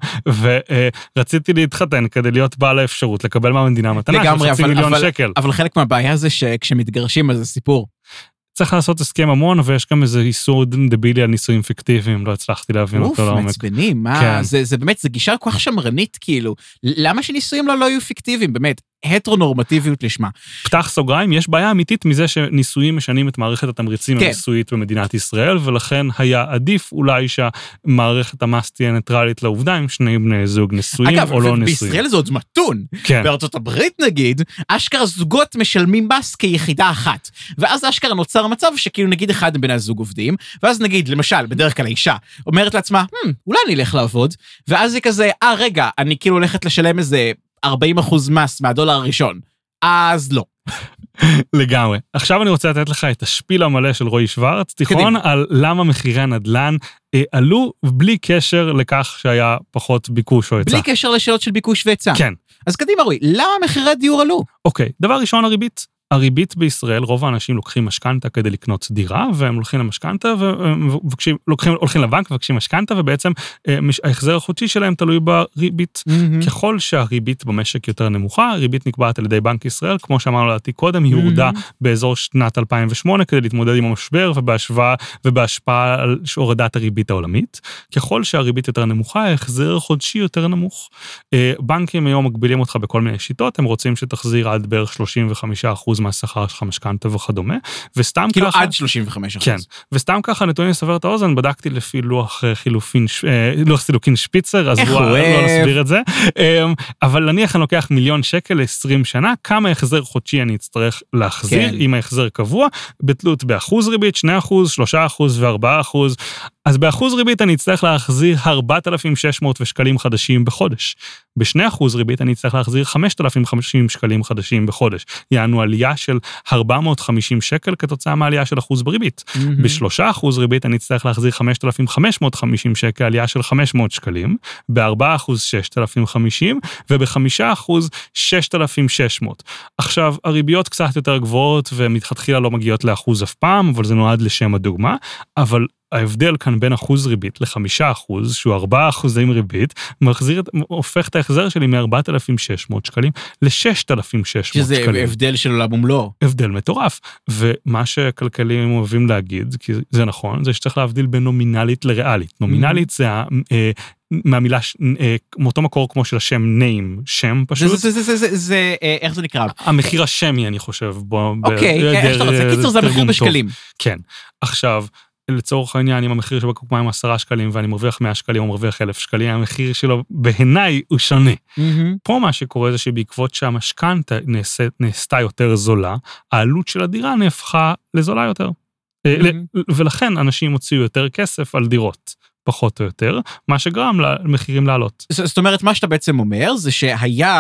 ורציתי להתחתן כדי להיות בעל האפשרות לקבל מהמדינה מתנה של חצי מיליון אבל- שקל. אבל חלק מהבעיה זה שכשמתגרשים אז זה סיפור. צריך לעשות הסכם המון, ויש גם איזה איסור דבילי על נישואים פיקטיביים, לא הצלחתי להבין אוף, אותו לעומק. מעצבנים, מה, כן. זה, זה באמת, זה גישה כל כך שמרנית, כאילו. למה שנישואים לא, לא יהיו פיקטיביים, באמת? הטרונורמטיביות לשמה. פתח סוגריים, יש בעיה אמיתית מזה שנישואים משנים את מערכת התמריצים כן. המיסויית במדינת ישראל, ולכן היה עדיף אולי שהמערכת המס תהיה ניטרלית לעובדה אם שני בני זוג נשואים אגב, או לא נשואים. בישראל זה עוד מתון. כן, בארצות הברית נגיד, אשכרה זוגות משלמים מס כיחידה אחת. ואז אשכרה נוצר מצב שכאילו נגיד אחד מבני הזוג עובדים, ואז נגיד, למשל, בדרך כלל האישה אומרת לעצמה, hmm, אולי אני אלך לעבוד, ואז היא כזה, אה, רגע, אני כאילו הולכת לשלם איזה 40 אחוז מס מהדולר הראשון. אז לא. לגמרי. עכשיו אני רוצה לתת לך את השפיל המלא של רועי שוורץ, תיכון. על למה מחירי הנדל"ן אה, עלו בלי קשר לכך שהיה פחות ביקוש או היצע. בלי קשר לשאלות של ביקוש והיצע. כן. אז קדימה רועי, למה מחירי הדיור עלו? אוקיי, דבר ראשון הריבית. הריבית בישראל, רוב האנשים לוקחים משכנתה כדי לקנות דירה, והם הולכים למשכנתה ומבקשים, לוקחים, הולכים לבנק ומבקשים משכנתה, ובעצם אה, ההחזר החודשי שלהם תלוי בריבית. ככל שהריבית במשק יותר נמוכה, הריבית נקבעת על ידי בנק ישראל, כמו שאמרנו לדעתי קודם, היא הורדה באזור שנת 2008 כדי להתמודד עם המשבר ובהשוואה ובהשפעה על הורדת הריבית העולמית. ככל שהריבית יותר נמוכה, ההחזר החודשי יותר נמוך. אה, בנקים היום מגבילים אותך בכל מיני שיטות, הם רוצים שתחזיר עד בערך 35% מהשכר שלך משכנתה וכדומה, וסתם כאילו ככה... עד 35 אחוז. כן, וסתם ככה נתונים לסבר את האוזן, בדקתי לפי לוח אה, חילופין, אה, לוח סילוקין שפיצר, אז הוא לא. נסביר את זה. אה, אבל נניח אני לוקח מיליון שקל ל-20 שנה, כמה החזר חודשי אני אצטרך להחזיר, כן. אם ההחזר קבוע, בתלות באחוז ריבית, 2 אחוז, 3 אחוז ו-4 אחוז. אז באחוז ריבית אני אצטרך להחזיר 4,600 שקלים חדשים בחודש. ב-2 אחוז ריבית אני אצטרך להחזיר 5,050 שקלים חדשים בחודש. יענו עלייה של 450 שקל כתוצאה מעלייה של אחוז בריבית. מהמם. בשלושה אחוז ריבית אני אצטרך להחזיר 5,550 שקל, עלייה של 500 שקלים, ב-4 אחוז 6,050, וב-5 אחוז 6,600. עכשיו, הריביות קצת יותר גבוהות ומלכתחילה לא מגיעות לאחוז אף פעם, אבל זה נועד לשם הדוגמה, אבל ההבדל כאן בין אחוז ריבית לחמישה אחוז, שהוא ארבעה אחוזים ריבית, מחזיר, הופך את ההחזר שלי מ-4,600 שקלים ל-6,600 שזה שקלים. הבדל של עולם ומלואו. הבדל מטורף. ומה שכלכליים אוהבים להגיד, כי זה נכון, זה שצריך להבדיל בין נומינלית לריאלית. נומינלית זה ה- אה, מהמילה, אה, מאותו מקור כמו של השם name, שם זה, פשוט. זה, זה, זה, זה, זה, אה, איך זה נקרא? המחיר השמי, אני חושב. אוקיי, בהיעדר, איך שאתה רוצה. קיצור, זה המחיר. בשקלים. כן. עכשיו, לצורך העניין, אם המחיר של בקבוק מים 10 שקלים ואני מרוויח 100 שקלים או מרוויח 1,000 שקלים, המחיר שלו בעיניי הוא שונה. מהמם. פה מה שקורה זה שבעקבות שהמשכנתה נעשתה יותר זולה, העלות של הדירה נהפכה לזולה יותר. ל- ולכן אנשים הוציאו יותר כסף על דירות, פחות או יותר, מה שגרם למחירים לעלות. ז- זאת אומרת, מה שאתה בעצם אומר זה שהיה,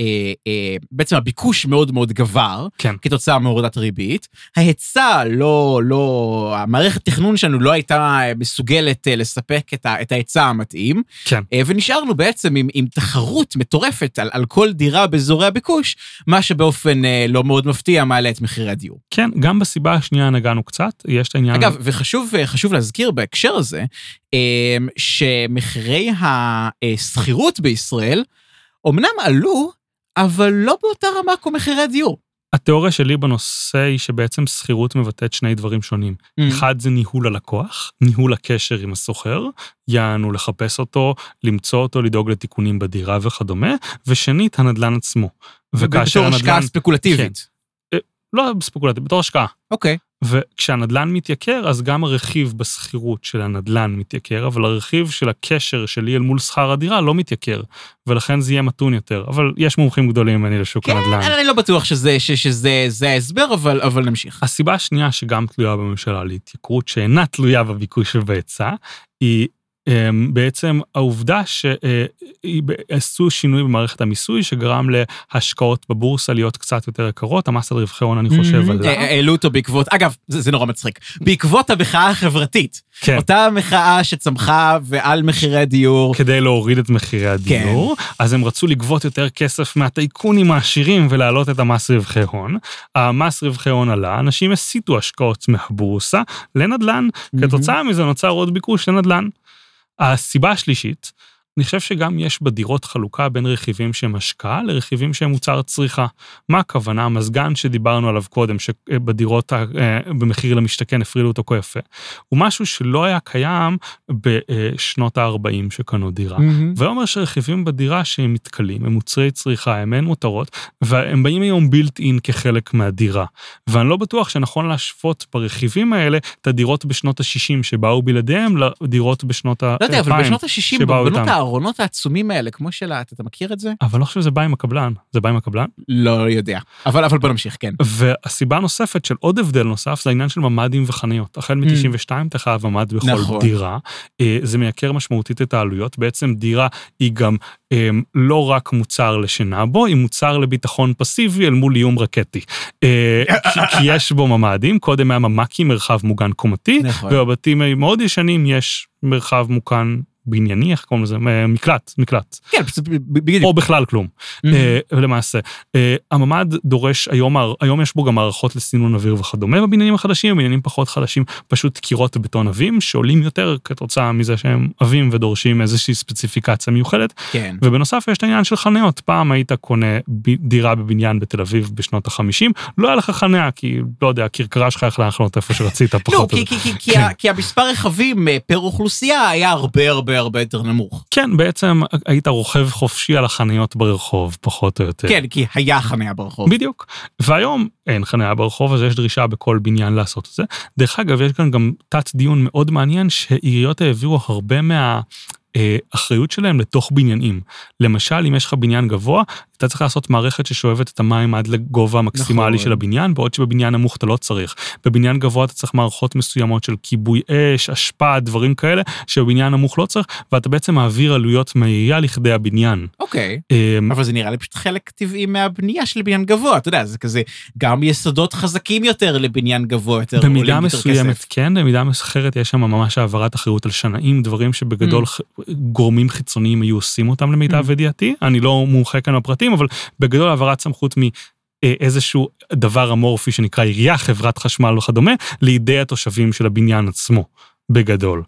אה, אה, בעצם הביקוש מאוד מאוד גבר, כן. כתוצאה מהורדת ריבית, ההיצע לא, לא, המערכת תכנון שלנו לא הייתה מסוגלת אה, לספק את, ה, את ההיצע המתאים, כן. אה, ונשארנו בעצם עם, עם תחרות מטורפת על, על כל דירה באזורי הביקוש, מה שבאופן אה, לא מאוד מפתיע מעלה את מחירי הדיור. כן, גם בסיבה השנייה נגענו קצת, יש את העניין... אגב, וחשוב חשוב להזכיר בהקשר הזה, אה, שמחירי השכירות בישראל אומנם עלו, אבל לא באותה רמה כמו מחירי הדיור. התיאוריה שלי בנושא היא שבעצם שכירות מבטאת שני דברים שונים. Mm. אחד זה ניהול הלקוח, ניהול הקשר עם הסוחר, יענו לחפש אותו, למצוא אותו, לדאוג לתיקונים בדירה וכדומה, ושנית, הנדלן עצמו. וכאשר בתור השקעה הנדלן, ספקולטיבית. לא ספקולטיבי, בתור השקעה. אוקיי. וכשהנדלן מתייקר, אז גם הרכיב בשכירות של הנדלן מתייקר, אבל הרכיב של הקשר שלי אל מול שכר הדירה לא מתייקר, ולכן זה יהיה מתון יותר. אבל יש מומחים גדולים ממני לשוק כן, הנדל"ן. אני לא בטוח שזה, ש- שזה זה ההסבר, אבל, אבל נמשיך. הסיבה השנייה שגם תלויה בממשלה להתייקרות, שאינה תלויה בביקוש ובהיצע, היא בעצם העובדה שעשו שינוי במערכת המיסוי שגרם להשקעות בבורסה להיות קצת יותר יקרות, המס על רווחי הון אני חושב אה, עלה. העלו אותו בעקבות, אגב, זה, זה נורא מצחיק, בעקבות המחאה החברתית. כן. אותה מחאה שצמחה ועל מחירי הדיור. כדי להוריד את מחירי הדיור, אז הם רצו לגבות יותר כסף מהטייקונים העשירים ולהעלות את המס רווחי הון. המס רווחי הון עלה, אנשים הסיטו השקעות מהבורסה לנדל"ן, כתוצאה מזה נוצר עוד ביקוש לנדל"ן. הסיבה השלישית, אני חושב שגם יש בדירות חלוקה בין רכיבים שהם השקעה לרכיבים שהם מוצר צריכה. מה הכוונה? המזגן שדיברנו עליו קודם, שבדירות אה, במחיר למשתכן הפרידו אותו כה יפה, הוא משהו שלא היה קיים בשנות ה-40 שקנו דירה. מהמם. והיום יש רכיבים בדירה שהם מתכלים, הם מוצרי צריכה, הם אין מותרות, והם באים היום בילט אין כחלק מהדירה. ואני לא בטוח שנכון להשוות ברכיבים האלה את הדירות בשנות ה-60 שבאו בלעדיהם לדירות בשנות ה-2000. לא יודע, אבל בשנות ה-60, שבאו בנות איתם. הארונות העצומים האלה, כמו שלט, אתה מכיר את זה? אבל לא חושב שזה בא עם הקבלן, זה בא עם הקבלן. לא יודע. אבל, אבל בוא נמשיך, כן. והסיבה הנוספת של עוד הבדל נוסף זה העניין של ממ"דים וחניות. החל מ-92 אתה חייב ממ"ד בכל נכון. דירה. אה, זה מייקר משמעותית את העלויות. בעצם דירה היא גם אה, לא רק מוצר לשינה בו, היא מוצר לביטחון פסיבי אל מול איום רקטי. אה, כי, כי יש בו ממ"דים, קודם היה ממ"קים, מרחב מוגן קומתי, נכון. ובבתים מאוד ישנים יש מרחב מוגן בנייני, איך קוראים לזה? אה, מקלט, מקלט. כן, בדיוק. או בכלל כלום. אה, למעשה. אה, הממ"ד דורש, היום, היום יש בו גם מערכות לסינון אוויר וכדומה בבניינים החדשים, בבניינים פחות חדשים, פשוט קירות בטון עבים שעולים יותר כתוצאה מזה שהם עבים ודורשים איזושהי ספציפיקציה מיוחדת. כן. ובנוסף יש את העניין של חניות. פעם היית קונה דירה בבניין בתל אביב בשנות ה-50, לא היה לך חניה, כי לא יודע, הכרכרה שלך יכלה לחנות איפה שרצית לא, פחות. או כי, המספר רכבים פר אוכלוסייה היה הרבה הרבה הרבה יותר נמוך. כן, בעצם היית רוכב חופשי על החניות ברחוב, פחות או יותר. כן, כי היה חניה ברחוב. בדיוק. והיום אין חניה ברחוב, אז יש דרישה בכל בניין לעשות את זה. דרך אגב, יש כאן גם תת דיון מאוד מעניין שעיריות העבירו הרבה מה... אה, אחריות שלהם לתוך בניינים. למשל, אם יש לך בניין גבוה, אתה צריך לעשות מערכת ששואבת את המים עד לגובה המקסימלי נכון. של הבניין, בעוד שבבניין נמוך אתה לא צריך. בבניין גבוה אתה צריך מערכות מסוימות של כיבוי אש, אשפה, דברים כאלה, שבבניין נמוך לא צריך, ואתה בעצם מעביר עלויות מהעירייה לכדי הבניין. אוקיי. אה, אבל זה נראה לי פשוט חלק טבעי מהבנייה של בניין גבוה, אתה יודע, זה כזה גם יסודות חזקים יותר לבניין גבוה יותר. במידה מסוימת כסף. כן, במידה אחרת יש שם ממש העברת אחריות על שנאים, דברים שבגדול ח- גורמים חיצוניים היו עושים אותם למיטב Mm. ידיעתי. אני לא מומחה כאן בפרטים, אבל בגדול העברת סמכות מאיזשהו דבר אמורפי שנקרא עירייה, חברת חשמל וכדומה, לידי התושבים של הבניין עצמו. בגדול.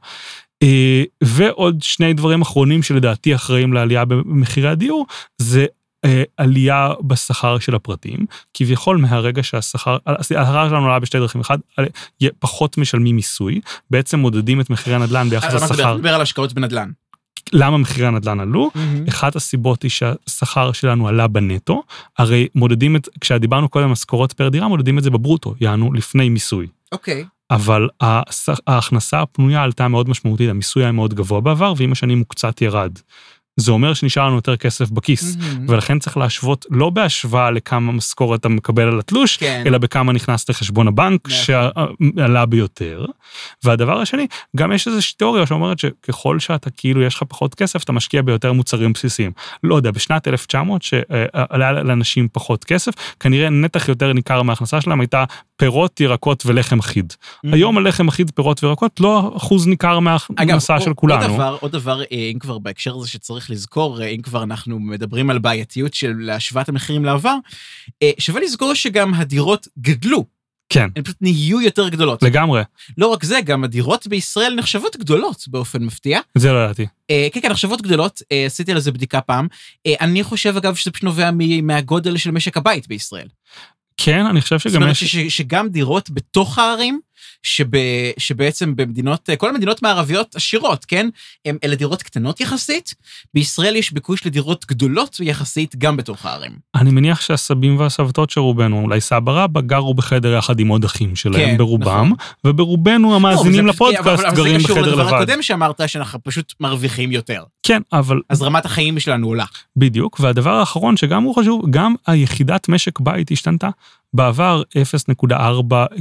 אה, ועוד שני דברים אחרונים שלדעתי אחראים לעלייה במחירי הדיור, זה אה, עלייה בשכר של הפרטים. כביכול מהרגע שהשכר, השכר שלנו עלה בשתי דרכים, אחד, פחות משלמים מיסוי, בעצם מודדים את מחירי הנדל"ן ביחס לשכר. אתה מדבר על השקעות בנדל"ן. למה מחירי הנדל"ן עלו? Mm-hmm. אחת הסיבות היא שהשכר שלנו עלה בנטו, הרי מודדים את, כשדיברנו קודם על משכורות פר דירה, מודדים את זה בברוטו, יענו לפני מיסוי. אוקיי. Okay. אבל ההכנסה הפנויה עלתה מאוד משמעותית, המיסוי היה מאוד גבוה בעבר, ועם השנים הוא קצת ירד. זה אומר שנשאר לנו יותר כסף בכיס, mm-hmm. ולכן צריך להשוות לא בהשוואה לכמה משכורת אתה מקבל על התלוש, כן. אלא בכמה נכנס לחשבון הבנק נכון. שעלה ביותר. והדבר השני, גם יש איזושהי תיאוריה שאומרת שככל שאתה כאילו יש לך פחות כסף, אתה משקיע ביותר מוצרים בסיסיים. לא יודע, בשנת 1900 שעלה לאנשים פחות כסף, כנראה נתח יותר ניכר מההכנסה שלהם הייתה פירות, ירקות ולחם אחיד. Mm-hmm. היום הלחם אחיד, פירות וירקות לא אחוז ניכר מההכנסה של כולנו. עוד דבר, עוד דבר, אה, אם כבר בהקשר הזה שצריך לזכור, אה, אם כבר אנחנו מדברים על בעייתיות של השוואת המחירים לעבר, אה, שווה לזכור שגם הדירות גדלו. כן. הן פשוט נהיו יותר גדולות. לגמרי. לא רק זה, גם הדירות בישראל נחשבות גדולות באופן מפתיע. זה לא ידעתי. כן, כן, נחשבות גדולות, עשיתי על זה בדיקה פעם. אני חושב, אגב, שזה פשוט נובע מהגודל של משק הבית בישראל. כן, אני חושב שגם יש... זאת אומרת שגם דירות בתוך הערים, שב, שבעצם במדינות, כל המדינות מערביות עשירות, כן? הם, אלה דירות קטנות יחסית, בישראל יש ביקוש לדירות גדולות יחסית גם בתוך הערים. אני מניח שהסבים והסבתות של רובנו, אולי סבא רבא, גרו בחדר יחד עם עוד אחים שלהם כן, ברובם, נכון. וברובנו המאזינים לא, לפודקאסט גרים בחדר לבד. אבל זה קשור לדבר הקודם שאמרת, שאנחנו פשוט מרוויחים יותר. כן, אבל... אז רמת החיים שלנו עולה. בדיוק, והדבר האחרון שגם הוא חשוב, גם היחידת משק בית השתנתה. בעבר 0.4,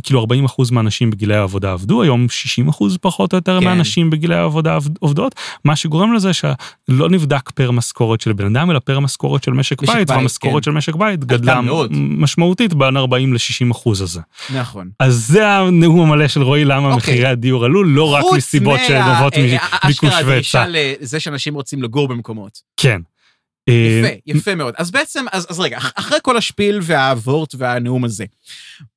כאילו 40 אחוז מהאנשים בגילי העבודה עבדו, היום 60 אחוז פחות או יותר כן. מהאנשים בגילי העבודה עובדות, מה שגורם לזה שלא נבדק פר משכורת של בן אדם, אלא פר משכורת של משק, משק בית, בית, והמשכורת כן. של משק בית גדלה משמעותית בין 40 ל-60 אחוז הזה. נכון. אז זה הנאום המלא של רועי למה אוקיי. מחירי הדיור עלו, לא רק מסיבות שנובעות אה, מביקוש והיצע. אשכרה דרישה לזה שאנשים רוצים לגור במקומות. כן. יפה, אה, יפה מאוד. אז בעצם, אז, אז רגע, אחרי כל השפיל והוורט והנאום הזה,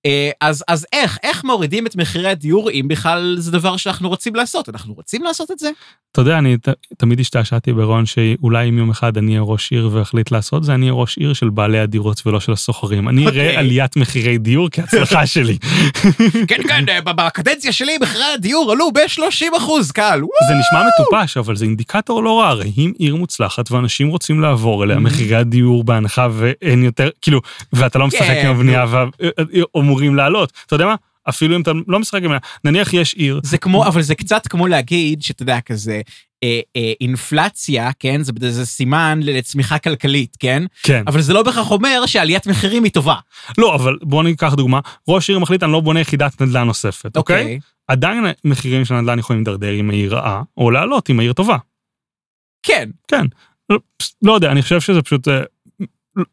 אה, אז, אז איך, איך מורידים את מחירי הדיור, אם בכלל זה דבר שאנחנו רוצים לעשות? אנחנו רוצים לעשות את זה? אתה יודע, אני ת, תמיד השתעשעתי ברון שאולי אם יום אחד אני אהיה ראש עיר ואחליט לעשות זה, אני אהיה ראש עיר של בעלי הדירות ולא של הסוחרים. אני אראה okay. אוקיי. עליית מחירי דיור כהצלחה שלי. כן, כן, אה, בקדנציה שלי מחירי הדיור עלו ב-30 אחוז, קל. זה נשמע מטופש, אבל זה אינדיקטור לא רע, הרי אם עיר מוצלחת ואנשים רוצים לעבור אליה, מחירי הדיור בהנחה ואין יותר, כאילו, ואתה לא משחק עם הבנייה ואמורים לעלות. אתה יודע מה? אפילו אם אתה לא משחק עם... נניח יש עיר... זה כמו, אבל זה קצת כמו להגיד, שאתה יודע, כזה, אה, אה, אינפלציה, כן? זה, זה סימן לצמיחה כלכלית, כן? כן. אבל זה לא בהכרח אומר שעליית מחירים היא טובה. לא, אבל בוא ניקח דוגמה. ראש עיר מחליט, אני לא בונה יחידת נדל"ן נוספת, אוקיי? אוקיי? עדיין מחירים של נדל"ן יכולים להידרדר אם העיר רעה, או לעלות אם העיר טובה. כן. כן. לא, לא יודע, אני חושב שזה פשוט אה,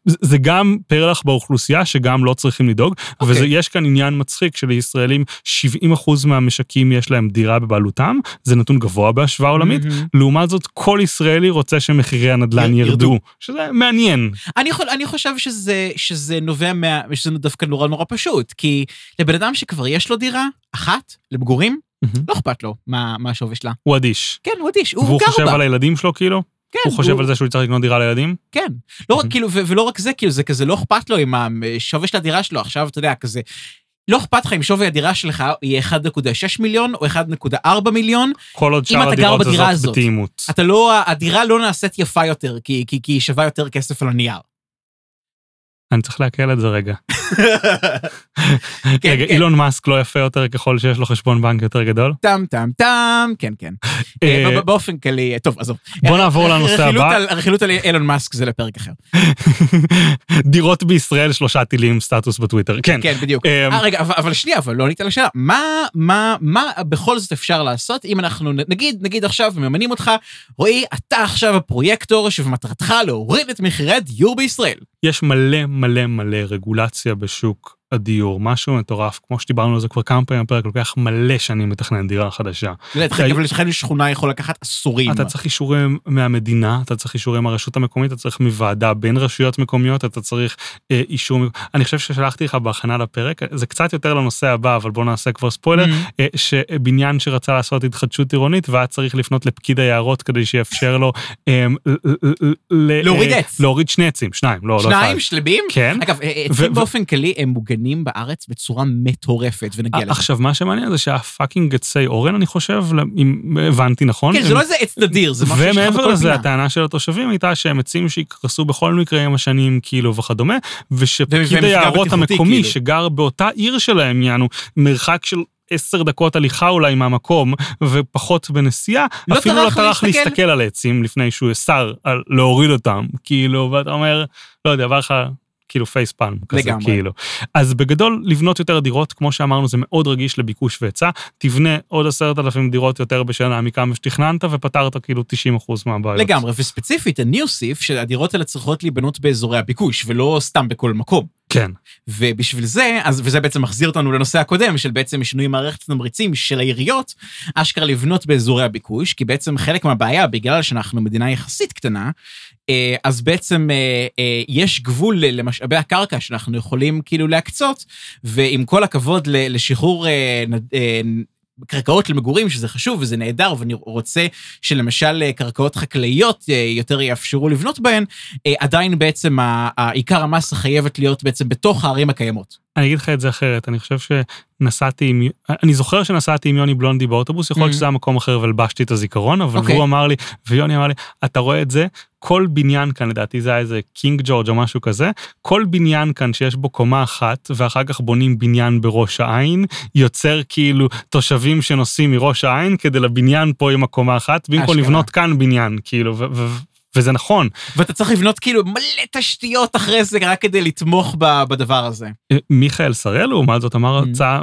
זה גם פרח באוכלוסייה שגם לא צריכים לדאוג, okay. אוקיי. ויש כאן עניין מצחיק שלישראלים 70 אחוז מהמשקים יש להם דירה בבעלותם, זה נתון גבוה בהשוואה עולמית, mm-hmm. לעומת זאת כל ישראלי רוצה שמחירי הנדל"ן ירדו, ירדו, שזה מעניין. אני, אני חושב שזה, שזה נובע מה... שזה דווקא נורא נורא פשוט, כי לבן אדם שכבר יש לו דירה אחת למגורים, mm-hmm. לא אכפת לו מה, מה השווי שלה. הוא אדיש. כן, הוא אדיש, הוא גר בה. והוא חושב על הילדים שלו כאילו? כן. הוא חושב הוא... על זה שהוא צריך לקנות דירה לילדים? כן. לא רק, כאילו, ו- ולא רק זה, כאילו, זה כזה לא אכפת לו עם השווי של הדירה שלו. עכשיו, אתה יודע, כזה, לא אכפת לך אם שווי הדירה שלך יהיה 1.6 מיליון או 1.4 מיליון. כל עוד שאר הדירות הזאת בתאימות. אתה לא, הדירה לא נעשית יפה יותר, כי, כי, כי היא שווה יותר כסף על הנייר. אני צריך להקל את זה רגע. כן, רגע, כן. אילון מאסק לא יפה יותר ככל שיש לו חשבון בנק יותר גדול? טם טם טם, כן כן. אה, אה, באופן כללי, טוב עזוב. בוא נעבור לנושא הבא. הרכילות על אילון מאסק זה לפרק אחר. דירות בישראל שלושה טילים סטטוס בטוויטר, כן. כן בדיוק. אה, רגע אבל שנייה אבל לא ענית לשאלה מה מה מה בכל זאת אפשר לעשות אם אנחנו נגיד נגיד עכשיו ממנים אותך רועי אתה עכשיו הפרויקטור שמטרתך להוריד את מחירי הדיור בישראל. יש מלא מלא מלא רגולציה בשוק הדיור, משהו מטורף, כמו שדיברנו על זה כבר כמה פעמים בפרק, לוקח מלא שנים לתכנן דירה חדשה. אבל לכן שכונה יכול לקחת עשורים. אתה צריך אישורים מהמדינה, אתה צריך אישורים מהרשות המקומית, אתה צריך מוועדה בין רשויות מקומיות, אתה צריך אה, אישור, אני חושב ששלחתי לך בהכנה לפרק, זה קצת יותר לנושא הבא, אבל בוא נעשה כבר ספוילר, mm-hmm. אה, שבניין שרצה לעשות התחדשות עירונית, והיה צריך לפנות לפקיד היערות כדי שיאפשר לו אה, להוריד עץ. להוריד שני עצים, שניים, לא, לא שניים, שלבים? כן. אגב, עצים באופן כללי הם מוגנים בארץ בצורה מטורפת, ונגיע לזה. עכשיו, מה שמעניין זה שהפאקינג עצי אורן, אני חושב, אם הבנתי נכון. כן, זה לא איזה עץ נדיר, זה משהו שיש לך בכל פינה. ומעבר לזה, הטענה של התושבים הייתה שהם עצים שיקרסו בכל מקרה עם השנים, כאילו, וכדומה, ושפקיד היערות המקומי, כאילו. שגר באותה עיר שלהם, יענו, מרחק של עשר דקות הליכה אולי מהמקום, ופחות בנסיעה, לא אפילו לא טרח להסתכל. להסתכל על עצים לפני שהוא אסר להוריד אותם, כאילו, ואתה אומר, לא יודע, עבר לך כאילו פייס כזה, לגמרי. כאילו. אז בגדול, לבנות יותר דירות, כמו שאמרנו, זה מאוד רגיש לביקוש והיצע. תבנה עוד עשרת אלפים דירות יותר בשנה מכמה שתכננת, ופתרת כאילו 90 אחוז מהבעיות. לגמרי, וספציפית, אני אוסיף שהדירות האלה צריכות להיבנות באזורי הביקוש, ולא סתם בכל מקום. כן. ובשביל זה, אז, וזה בעצם מחזיר אותנו לנושא הקודם, של בעצם שינוי מערכת התמריצים של העיריות, אשכרה לבנות באזורי הביקוש, כי בעצם חלק מהבעיה, בגלל שאנחנו מדינה יחסית קטנה, אה, אז בעצם אה, אה, יש גבול למשאבי הקרקע שאנחנו יכולים כאילו להקצות, ועם כל הכבוד לשחרור קרקעות למגורים, שזה חשוב וזה נהדר, ואני רוצה שלמשל אה, קרקעות חקלאיות אה, יותר יאפשרו לבנות בהן, אה, עדיין בעצם העיקר המסה חייבת להיות בעצם בתוך הערים הקיימות. אני אגיד לך את זה אחרת, אני חושב שנסעתי עם, אני זוכר שנסעתי עם יוני בלונדי באוטובוס, יכול להיות mm-hmm. שזה היה מקום אחר והלבשתי את הזיכרון, אבל okay. אוקיי. הוא אמר לי, ויוני אמר לי, אתה רואה את זה? כל בניין כאן, לדעתי זה היה איזה קינג ג'ורג' או משהו כזה, כל בניין כאן שיש בו קומה אחת, ואחר כך בונים בניין בראש העין, יוצר כאילו תושבים שנוסעים מראש העין כדי לבניין פה עם הקומה אחת, במקום לבנות כאן בניין, כאילו, וזה נכון. ואתה צריך לבנות כאילו מלא תשתיות אחרי זה רק כדי לתמוך בדבר הזה. אה, מיכאל שראל, לעומת זאת, אמר mm. הרצאה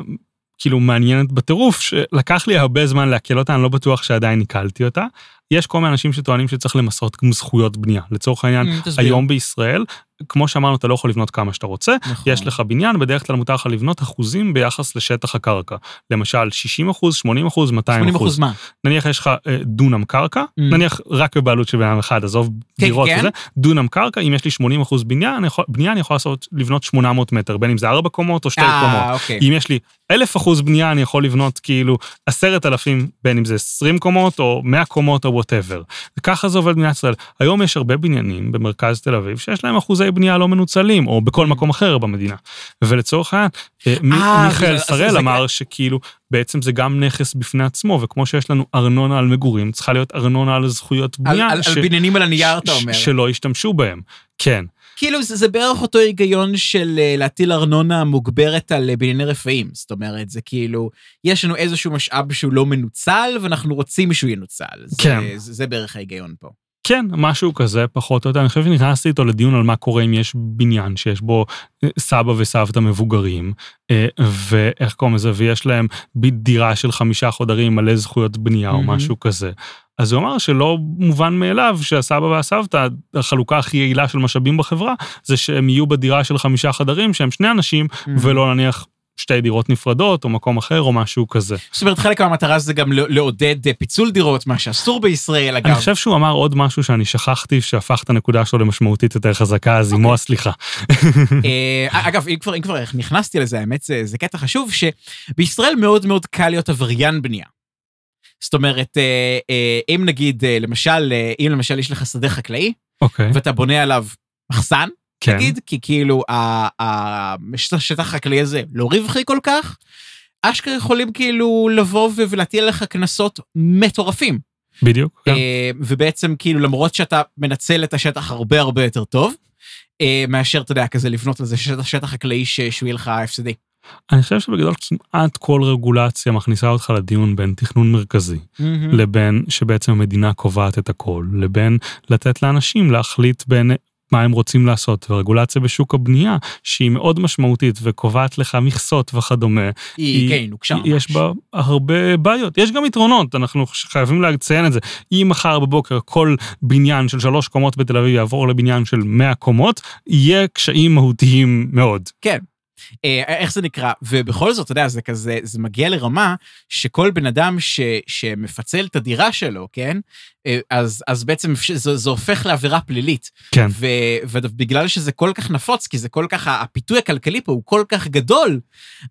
כאילו מעניינת בטירוף, שלקח לי הרבה זמן לעכל אותה, אני לא בטוח שעדיין עיכלתי אותה. יש כל מיני אנשים שטוענים שצריך למסות זכויות בנייה. לצורך העניין, mm, היום בישראל, כמו שאמרנו, אתה לא יכול לבנות כמה שאתה רוצה, נכון. יש לך בניין, בדרך כלל מותר לך לבנות אחוזים ביחס לשטח הקרקע. למשל, 60 אחוז, 80 אחוז, 200 80 אחוז מה? נניח יש לך אה, דונם קרקע, אממ. נניח רק בבעלות של בן אחד, עזוב כן, דירות כן. וזה, דונם קרקע, אם יש לי 80 אחוז בניין, אני יכול, בנייה אני יכול לעשות, לבנות 800 מטר, בין אם זה 4 קומות או 2 אה, אה, קומות. אוקיי. אם יש לי אלף אחוז בנייה, אני יכול לבנות כאילו עשרת אלפים, בין אם זה 20 קומות או 100 קומות או whatever. וככה זה עובד במדינת ישראל. היום יש הרבה בניינים במרכז תל אביב שיש להם אחוזי בנייה לא מנוצלים, או בכל מקום אחר במדינה. ולצורך העניין, אה, אה, מיכאל שראל אמר שכאילו, בעצם זה גם נכס בפני עצמו, וכמו שיש לנו ארנונה על מגורים, צריכה להיות ארנונה על זכויות בנייה. על, ש... על בניינים על הנייר, אתה אומר. שלא ישתמשו בהם, כן. כאילו זה, זה בערך אותו היגיון של uh, להטיל ארנונה מוגברת על בנייני רפאים. זאת אומרת, זה כאילו, יש לנו איזשהו משאב שהוא לא מנוצל, ואנחנו רוצים שהוא ינוצל. כן. זה, זה, זה בערך ההיגיון פה. כן, משהו כזה, פחות או יותר. אני חושב שנכנסתי איתו לדיון על מה קורה אם יש בניין שיש בו אה, סבא וסבתא מבוגרים, ואיך קוראים לזה, ויש להם דירה של חמישה חודרים מלא זכויות בנייה mm-hmm. או משהו כזה. אז הוא אמר שלא מובן מאליו שהסבא והסבתא, החלוקה הכי יעילה של משאבים בחברה, זה שהם יהיו בדירה של חמישה חדרים, שהם שני אנשים, mm-hmm. ולא נניח שתי דירות נפרדות, או מקום אחר, או משהו כזה. זאת אומרת, חלק מהמטרה זה גם לעודד אה, פיצול דירות, מה שאסור בישראל, אגב. אני חושב שהוא אמר עוד משהו שאני שכחתי, שהפך את הנקודה שלו למשמעותית יותר חזקה, אז עמו הסליחה. אה, אגב, אם כבר, אם כבר נכנסתי לזה, האמת, זה, זה קטע חשוב, שבישראל מאוד מאוד קל להיות עבריין בנייה. זאת אומרת, אה, אם נגיד, למשל, אם למשל יש לך שדה חקלאי, okay. אוקיי. ואתה בונה עליו מחסן, כן. נגיד, כי כאילו השטח החקלאי הזה לא רווחי כל כך, אשכרה יכולים כאילו לבוא ולהטיל עליך קנסות מטורפים. בדיוק. כן. ובעצם כאילו למרות שאתה מנצל את השטח הרבה הרבה יותר טוב, מאשר, אתה יודע, כזה לבנות על זה שטח, שטח חקלאי שהוא יהיה לך הפסדי. אני חושב שבגדול כמעט כל רגולציה מכניסה אותך לדיון בין תכנון מרכזי, mm-hmm. לבין שבעצם המדינה קובעת את הכל, לבין לתת לאנשים להחליט בין מה הם רוצים לעשות, ורגולציה בשוק הבנייה, שהיא מאוד משמעותית וקובעת לך מכסות וכדומה, היא, היא כן, נוקשה ממש. יש בה הרבה בעיות. יש גם יתרונות, אנחנו חייבים לציין את זה. אם מחר בבוקר כל בניין של שלוש קומות בתל אביב יעבור לבניין של 100 קומות, יהיה קשיים מהותיים מאוד. כן. אה, איך זה נקרא? ובכל זאת, אתה יודע, זה כזה, זה מגיע לרמה שכל בן אדם ש, שמפצל את הדירה שלו, כן? אה, אז, אז בעצם זה, זה הופך לעבירה פלילית. כן. ו, ובגלל שזה כל כך נפוץ, כי זה כל כך, הפיתוי הכלכלי פה הוא כל כך גדול,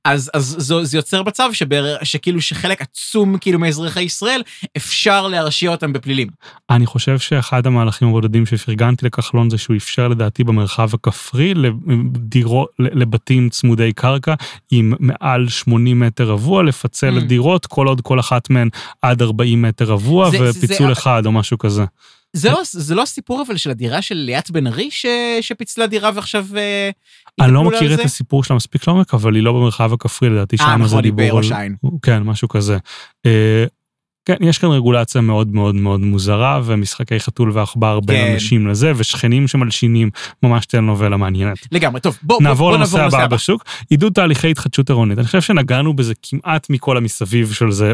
אז, אז זה, זה יוצר מצב שבר, שכאילו שחלק עצום כאילו מאזרחי ישראל, אפשר להרשיע אותם בפלילים. אני חושב שאחד המהלכים הבודדים שפרגנתי לכחלון זה שהוא אפשר לדעתי במרחב הכפרי לדירות, לבתים צמודי קרקע עם מעל 80 מטר רבוע, לפצל mm. דירות, כל עוד כל אחת מהן עד 40 מטר רבוע, זה, ופיצול זה, אחד. או משהו כזה. זה לא, זה לא הסיפור אבל של הדירה של ליאת בן ארי ש, שפיצלה דירה ועכשיו... אה, אני לא מכיר את הסיפור שלה מספיק לעומק, אבל היא לא במרחב הכפרי, לדעתי שם נכון, זה דיבור על... אה, נכון, היא בראש העין. כן, משהו כזה. כן, יש כאן רגולציה מאוד מאוד מאוד מוזרה, ומשחקי חתול ועכבר בין כן. אנשים לזה, ושכנים שמלשינים, ממש טלנובלה מעניינת. לגמרי, טוב, בוא, נעבור בוא, לנושא הבא בשוק, עידוד תהליכי התחדשות עירונית. אני חושב שנגענו בזה כמעט מכל המסביב של זה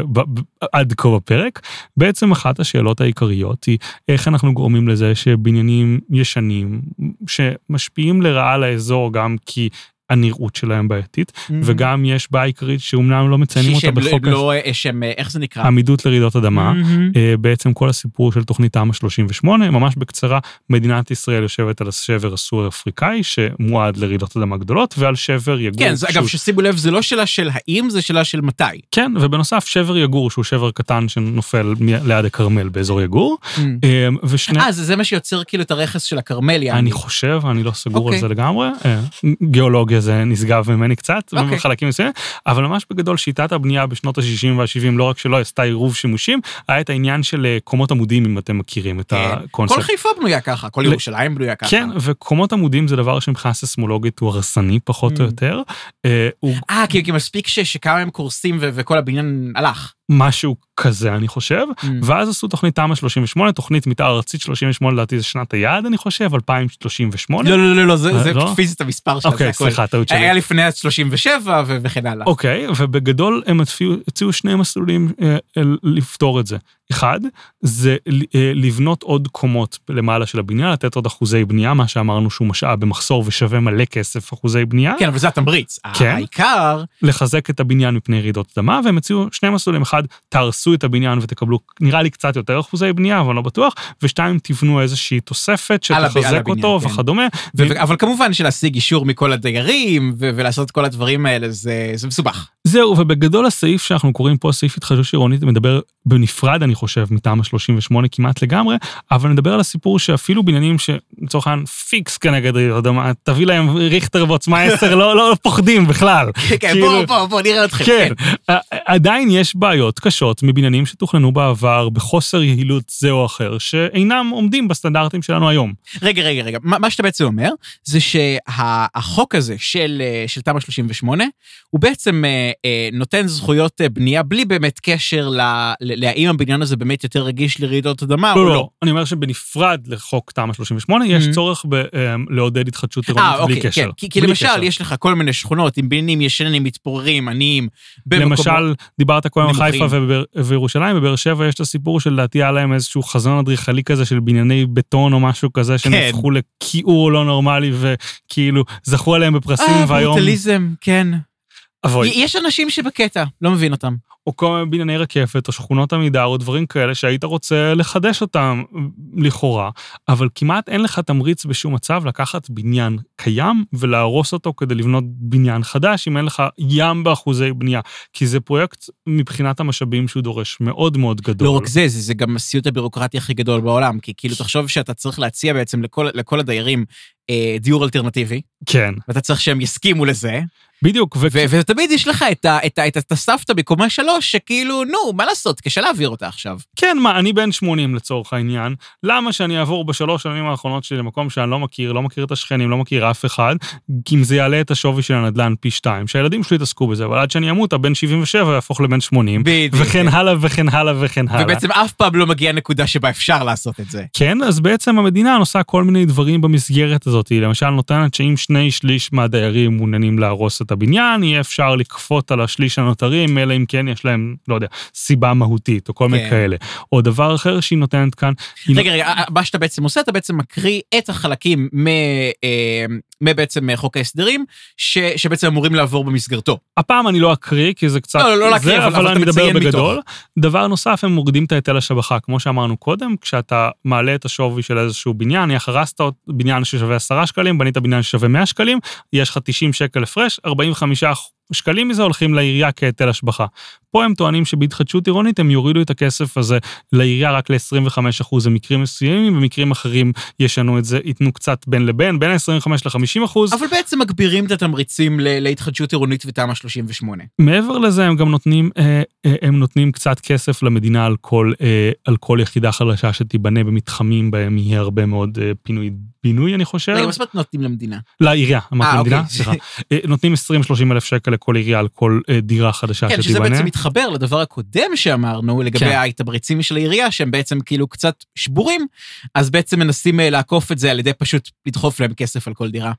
עד כה בפרק. בעצם אחת השאלות העיקריות היא איך אנחנו גורמים לזה שבניינים ישנים, שמשפיעים לרעה על האזור גם כי הנראות שלהם בעייתית, mm-hmm. וגם יש בעיה עיקרית שאומנם לא מציינים אותה בחוק... לא, שהם, איך זה נקרא? עמידות לרעידות אדמה. Mm-hmm. בעצם כל הסיפור של תוכנית תמ"א 38, ממש בקצרה, מדינת ישראל יושבת על השבר הסורי-אפריקאי, שמועד לרעידות אדמה גדולות, ועל שבר יגור. כן, זה, שהוא... אגב, ששימו לב, זה לא שאלה של האם, זה שאלה של מתי. כן, ובנוסף, שבר יגור, שהוא שבר קטן שנופל ליד הכרמל באזור יגור. Mm-hmm. ושני... אה, זה, זה מה שיוצר כאילו את הרכס של הכרמל, יעני. אני חושב, אני לא סגור okay. על אוקיי. זה לגמרי. גיאולוגיה זה נשגב ממני קצת, okay. אוקיי. בחלקים מסוימים, אבל ממש בגדול שיטת הבנייה בשנות ה-60 וה-70, לא רק שלא עשתה עירוב שימושים, היה את העניין של אה, קומות עמודים, אם אתם מכירים את כן. הקונספט. כל חיפה בנויה ככה, כל ירושלים בנויה ככה. כן, וקומות עמודים זה דבר שמבחינה ססמולוגית הוא הרסני פחות או mm. יותר. אה, אה כי מספיק שכמה הם קורסים וכל הבניין הלך. משהו כזה אני חושב, mm. ואז עשו תוכנית תמ"א 38, תוכנית מתאר ארצית 38 לדעתי זה שנת היעד אני חושב, 2038. לא, לא, לא, לא, זה, זה לא? פיזית המספר שלה, אוקיי, סליחה, טעות שלי. היה לפני 37 וכן הלאה. אוקיי, ובגדול הם הציעו שני מסלולים אה, לפתור את זה. אחד, זה אה, לבנות עוד קומות למעלה של הבניין, לתת עוד אחוזי בנייה, מה שאמרנו שהוא משאב במחסור ושווה מלא כסף אחוזי בנייה. כן, אבל זה התמריץ. כן. העיקר... לחזק את הבניין מפני רעידות אדמה, והם הציעו שני מסלולים, אחד, תהרסו את הבניין ותקבלו, נראה לי קצת יותר אחוזי בנייה, אבל לא בטוח, ושתיים, תבנו איזושהי תוספת שתחזק אותו כן. וכדומה. ו- אבל כמובן שלהשיג אישור מכל הדיירים ולעשות את כל הדברים האלה, זה, זה מסובך. זהו, ובגדול הסעיף שאנחנו קוראים פה, סעיף התחדשות עירונית, מדבר בנפרד, אני חושב, מטעם 38 כמעט לגמרי, אבל נדבר על הסיפור שאפילו בניינים שלצורך העניין פיקס כנגד רעידות אדמה, תביא להם ריכטר ועוצמה 10, לא, לא פוחדים בכלל. כן, כן, כאילו, בוא, בוא, בוא נראה אתכם. כן, כן. עדיין יש בעיות קשות מבניינים שתוכננו בעבר בחוסר יעילות זה או אחר, שאינם עומדים בסטנדרטים שלנו היום. רגע, רגע, רגע, מה, מה שאתה בעצם אומר, זה שהחוק הזה של, של תמ"א 38, הוא בעצם אה, אה, נותן זכויות אה, בנייה בלי באמת קשר להאם הבניין הזה באמת יותר רגיש לרעידות אדמה לא, או לא. לא. אני אומר שבנפרד לחוק תמ"א 38, יש mm-hmm. צורך ב, לעודד התחדשות עירונית בלי אוקיי, קשר. כן. כי, כי למשל, קשר. יש לך כל מיני שכונות עם בניינים ישנים, מתפוררים, עניים. למשל, דיברת קודם על חיפה וירושלים, בבאר שבע יש את הסיפור שלדעתי היה להם איזשהו חזון אדריכלי כזה של בנייני בטון או משהו כזה, שנהפכו כן. לכיעור לא נורמלי וכאילו זכו עליהם בפרסים אה, והיום... אה, ברוטליזם, כן. אבוי. יש אנשים שבקטע, לא מבין אותם. או כל מיני בנייני רקפת, או שכונות עמידר, או דברים כאלה שהיית רוצה לחדש אותם לכאורה, אבל כמעט אין לך תמריץ בשום מצב לקחת בניין קיים ולהרוס אותו כדי לבנות בניין חדש, אם אין לך ים באחוזי בנייה. כי זה פרויקט מבחינת המשאבים שהוא דורש מאוד מאוד גדול. לא רק זה, זה, זה גם הסיוט הבירוקרטי הכי גדול בעולם, כי כאילו תחשוב שאתה צריך להציע בעצם לכל, לכל הדיירים אה, דיור אלטרנטיבי. כן. ואתה צריך שהם יסכימו לזה. בדיוק. ו... ו- ותמיד יש לך את, ה- את, ה- את, את הסבתא בקומה שלוש, שכאילו, נו, מה לעשות, קשה להעביר אותה עכשיו. כן, מה, אני בן 80 לצורך העניין, למה שאני אעבור בשלוש שנים האחרונות שלי למקום שאני לא מכיר, לא מכיר את השכנים, לא מכיר אף אחד, אם זה יעלה את השווי של הנדל"ן פי שתיים, שהילדים שלי יתעסקו בזה, אבל עד שאני אמות, הבן 77 יהפוך לבן 80, בדיוק. וכן כן. הלאה וכן הלאה וכן הלאה. ובעצם אף פעם לא מגיעה נקודה שבה אפשר לעשות את זה. כן, אז בעצם המדינה עושה כל מיני דברים במסגרת הזאת, למשל נותנת שאם שני שליש מהדיירים מעוניינים להרוס את הבניין, יהיה אפשר לכפות על השליש הנותרים, אלא אם כן יש להם, לא יודע, סיבה מהותית או כל מיני כן. כאלה. או דבר אחר שהיא נותנת כאן, היא רגע, רגע, מה שאתה בעצם עושה, אתה בעצם מקריא את החלקים מ- אה, מבעצם חוק ההסדרים, ש- שבעצם אמורים לעבור במסגרתו. הפעם אני לא אקריא, כי זה קצת... לא, לא, לא להקריא, אבל- אבל אבל אני אתה מדבר בגדול. דבר נוסף, הם מורידים את ההיטל השבחה, כמו שאמרנו קודם, כשאתה מעלה את השווי של איזשהו בניין, נניח הרסת בניין ששווה 10 שקלים, בנית בניין ששווה 100 שקלים, יש לך 90 שקל הפרש, 45 שקלים מזה הולכים לעירייה כהיטל השבחה. פה הם טוענים שבהתחדשות עירונית הם יורידו את הכסף הזה לעירייה רק ל-25% במקרים מסוימים, במקרים אחרים ישנו את זה, ייתנו קצת בין לבין, בין ה-25 ל-50%. אבל בעצם מגבירים את התמריצים להתחדשות עירונית ותמ"א 38. מעבר לזה הם גם נותנים, אה, אה, הם נותנים קצת כסף למדינה על כל, אה, על כל יחידה חדשה שתיבנה במתחמים בהם יהיה הרבה מאוד פינוי בינוי אני חושב. רגע, מה זאת אומרת נותנים למדינה? לעירייה, אמרתי למדינה, אוקיי. סליחה. נותנים 20-30 אלף שקל לכל עירייה על כל אה, דירה חדשה כן, שזה שתיבנה. בעצם מתחבר לדבר הקודם שאמרנו, לגבי כן. התמריצים של העירייה, שהם בעצם כאילו קצת שבורים, אז בעצם מנסים אה, לעקוף את זה על ידי פשוט לדחוף להם כסף על כל דירה.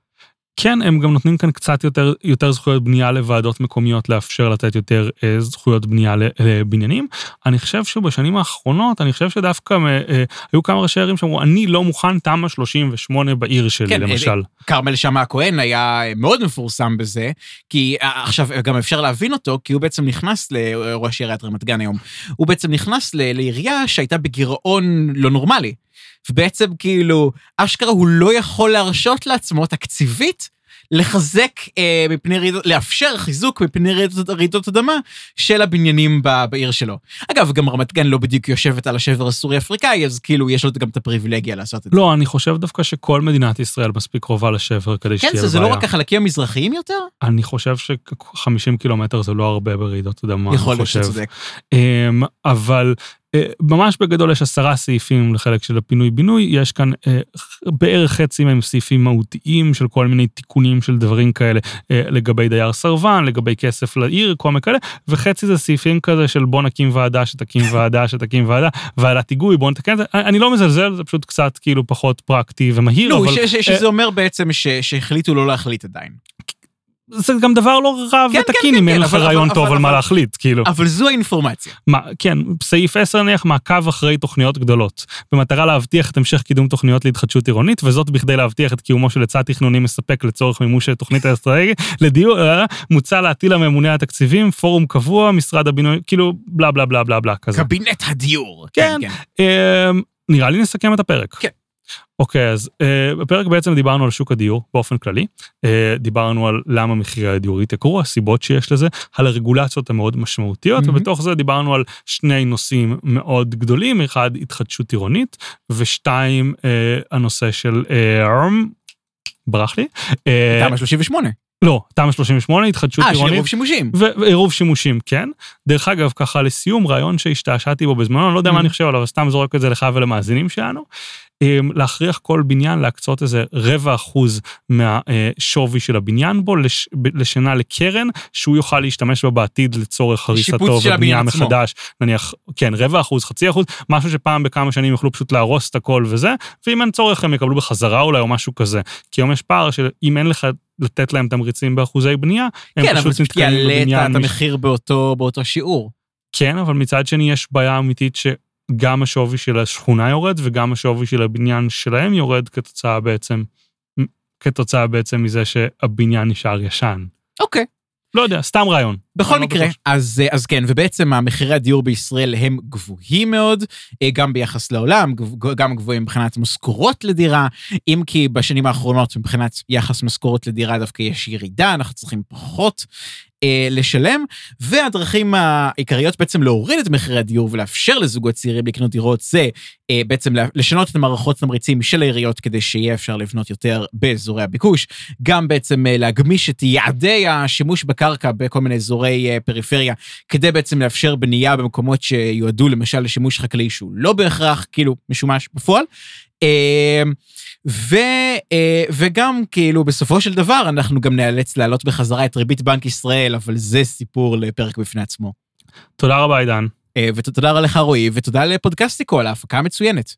כן, הם גם נותנים כאן קצת יותר, יותר זכויות בנייה לוועדות מקומיות, לאפשר לתת יותר אה, זכויות בנייה לבניינים. אני חושב שבשנים האחרונות, אני חושב שדווקא אה, אה, היו כמה ראשי ערים שאמרו, אני לא מוכן תמ"א 38 בעיר שלי, כן, למשל. כרמל שאמה הכהן היה מאוד מפורסם בזה, כי אה, עכשיו גם אפשר להבין אותו, כי הוא בעצם נכנס לראש עיריית רמת גן היום, הוא בעצם נכנס ל- לעירייה שהייתה בגירעון לא נורמלי. ובעצם כאילו, אשכרה הוא לא יכול להרשות לעצמו תקציבית לחזק אה, מפני רעידות, לאפשר חיזוק מפני רעידות, רעידות אדמה של הבניינים ב, בעיר שלו. אגב, גם רמת גן לא בדיוק יושבת על השבר הסורי-אפריקאי, אז כאילו יש לו גם את הפריבילגיה לעשות את זה. לא, אני חושב דווקא שכל מדינת ישראל מספיק קרובה לשבר כדי כן, שתהיה זה, זה בבעיה. לא רק החלקים המזרחיים יותר? אני חושב ש-50 קילומטר זה לא הרבה ברעידות אדמה, יכול אני להיות שאתה חושב. צודק. אמ, אבל ממש בגדול יש עשרה סעיפים לחלק של הפינוי-בינוי, יש כאן אה, בערך חצי מהם סעיפים מהותיים של כל מיני תיקונים של דברים כאלה אה, לגבי דייר סרבן, לגבי כסף לעיר, כל מיני כאלה, וחצי זה סעיפים כזה של בוא נקים ועדה, שתקים ועדה, שתקים ועדה, ועדת היגוי, בוא נתקן את זה. אני לא מזלזל, זה פשוט קצת כאילו פחות פרקטי ומהיר, נו, אבל ש- שזה אומר בעצם ש- שהחליטו לא להחליט עדיין. זה גם דבר לא רע כן, ותקין כן, אם כן, אין לך רעיון טוב אבל- על מה אבל- להחליט, כאילו. אבל זו האינפורמציה. מה, כן, סעיף 10 נניח מעקב אחרי תוכניות גדולות, במטרה להבטיח את המשך קידום תוכניות להתחדשות עירונית, וזאת בכדי להבטיח את קיומו של היצע תכנוני מספק לצורך מימוש התוכנית האסטרטגית לדיור, אה, מוצע להטיל על ממונה התקציבים, פורום קבוע, משרד הבינוי, כאילו בלה בלה בלה בלה בלה כזה. קבינט הדיור. כן. אה, נראה לי נסכם את הפרק. כן. אוקיי, אז אה, בפרק בעצם דיברנו על שוק הדיור באופן כללי, אה, דיברנו על למה מחירי הדיור התייקרו, הסיבות שיש לזה, על הרגולציות המאוד משמעותיות, מהמם. ובתוך זה דיברנו על שני נושאים מאוד גדולים, אחד התחדשות עירונית, ושתיים אה, הנושא של, אה, ברח לי, תמ"א 38. לא, תמ"א 38, התחדשות אה, של עירונית. עירוב שימושים. ועירוב שימושים, כן. דרך אגב, ככה לסיום, רעיון שהשתעשעתי בו בזמנו, אני לא יודע מה. אני חושב עליו, אבל סתם זורק את זה לך ולמאזינים שלנו. אמ, להכריח כל בניין להקצות איזה רבע אחוז מהשווי של הבניין בו לש- ב- לשנה לקרן, שהוא יוכל להשתמש בה בעתיד לצורך הריסתו של ובנייה. מחדש. נניח, כן, רבע אחוז, חצי אחוז, משהו שפעם בכמה שנים יוכלו פשוט להרוס את הכל וזה, ואם אין צורך הם יקבלו בחזרה אולי או משהו כזה. כי היום יש פער שאם אין לך לתת להם תמריצים באחוזי בנייה, הם כן, אבל פשוט זה נתקעים יעלה את בבניין. מש- המחיר באותו באותו שיעור. כן, אבל מצד שני יש בעיה אמיתית שגם השווי של השכונה יורד וגם השווי של הבניין שלהם יורד כתוצאה בעצם, כתוצאה בעצם מזה שהבניין נשאר ישן. אוקיי. לא יודע, סתם רעיון. בכל לא מקרה, בטוח. אז, אה, אז כן, ובעצם המחירי הדיור בישראל הם גבוהים מאוד, אה, גם ביחס לעולם, גם גבוהים מבחינת משכורות לדירה, אם כי בשנים האחרונות מבחינת יחס משכורות לדירה דווקא יש ירידה, אנחנו צריכים פחות אה, לשלם, והדרכים העיקריות בעצם להוריד את מחירי הדיור ולאפשר לזוגות צעירים לקנות דירות זה אה, בעצם לשנות את המערכות תמריצים של העיריות כדי שיהיה אפשר לבנות יותר באזורי הביקוש, גם בעצם אה, להגמיש את יעדי השימוש בקרקע בכל מיני אזורי אה, פריפריה, כדי בעצם לאפשר בנייה במקומות שיועדו למשל לשימוש חקלאי שהוא לא בהכרח כאילו משומש בפועל. אה, ו, אה, וגם כאילו בסופו של דבר אנחנו גם נאלץ להעלות בחזרה את ריבית בנק ישראל, אבל זה סיפור לפרק בפני עצמו. תודה רבה, עידן. אה, ותודה לך רועי, ותודה לפודקסטיקו על ההפקה המצוינת.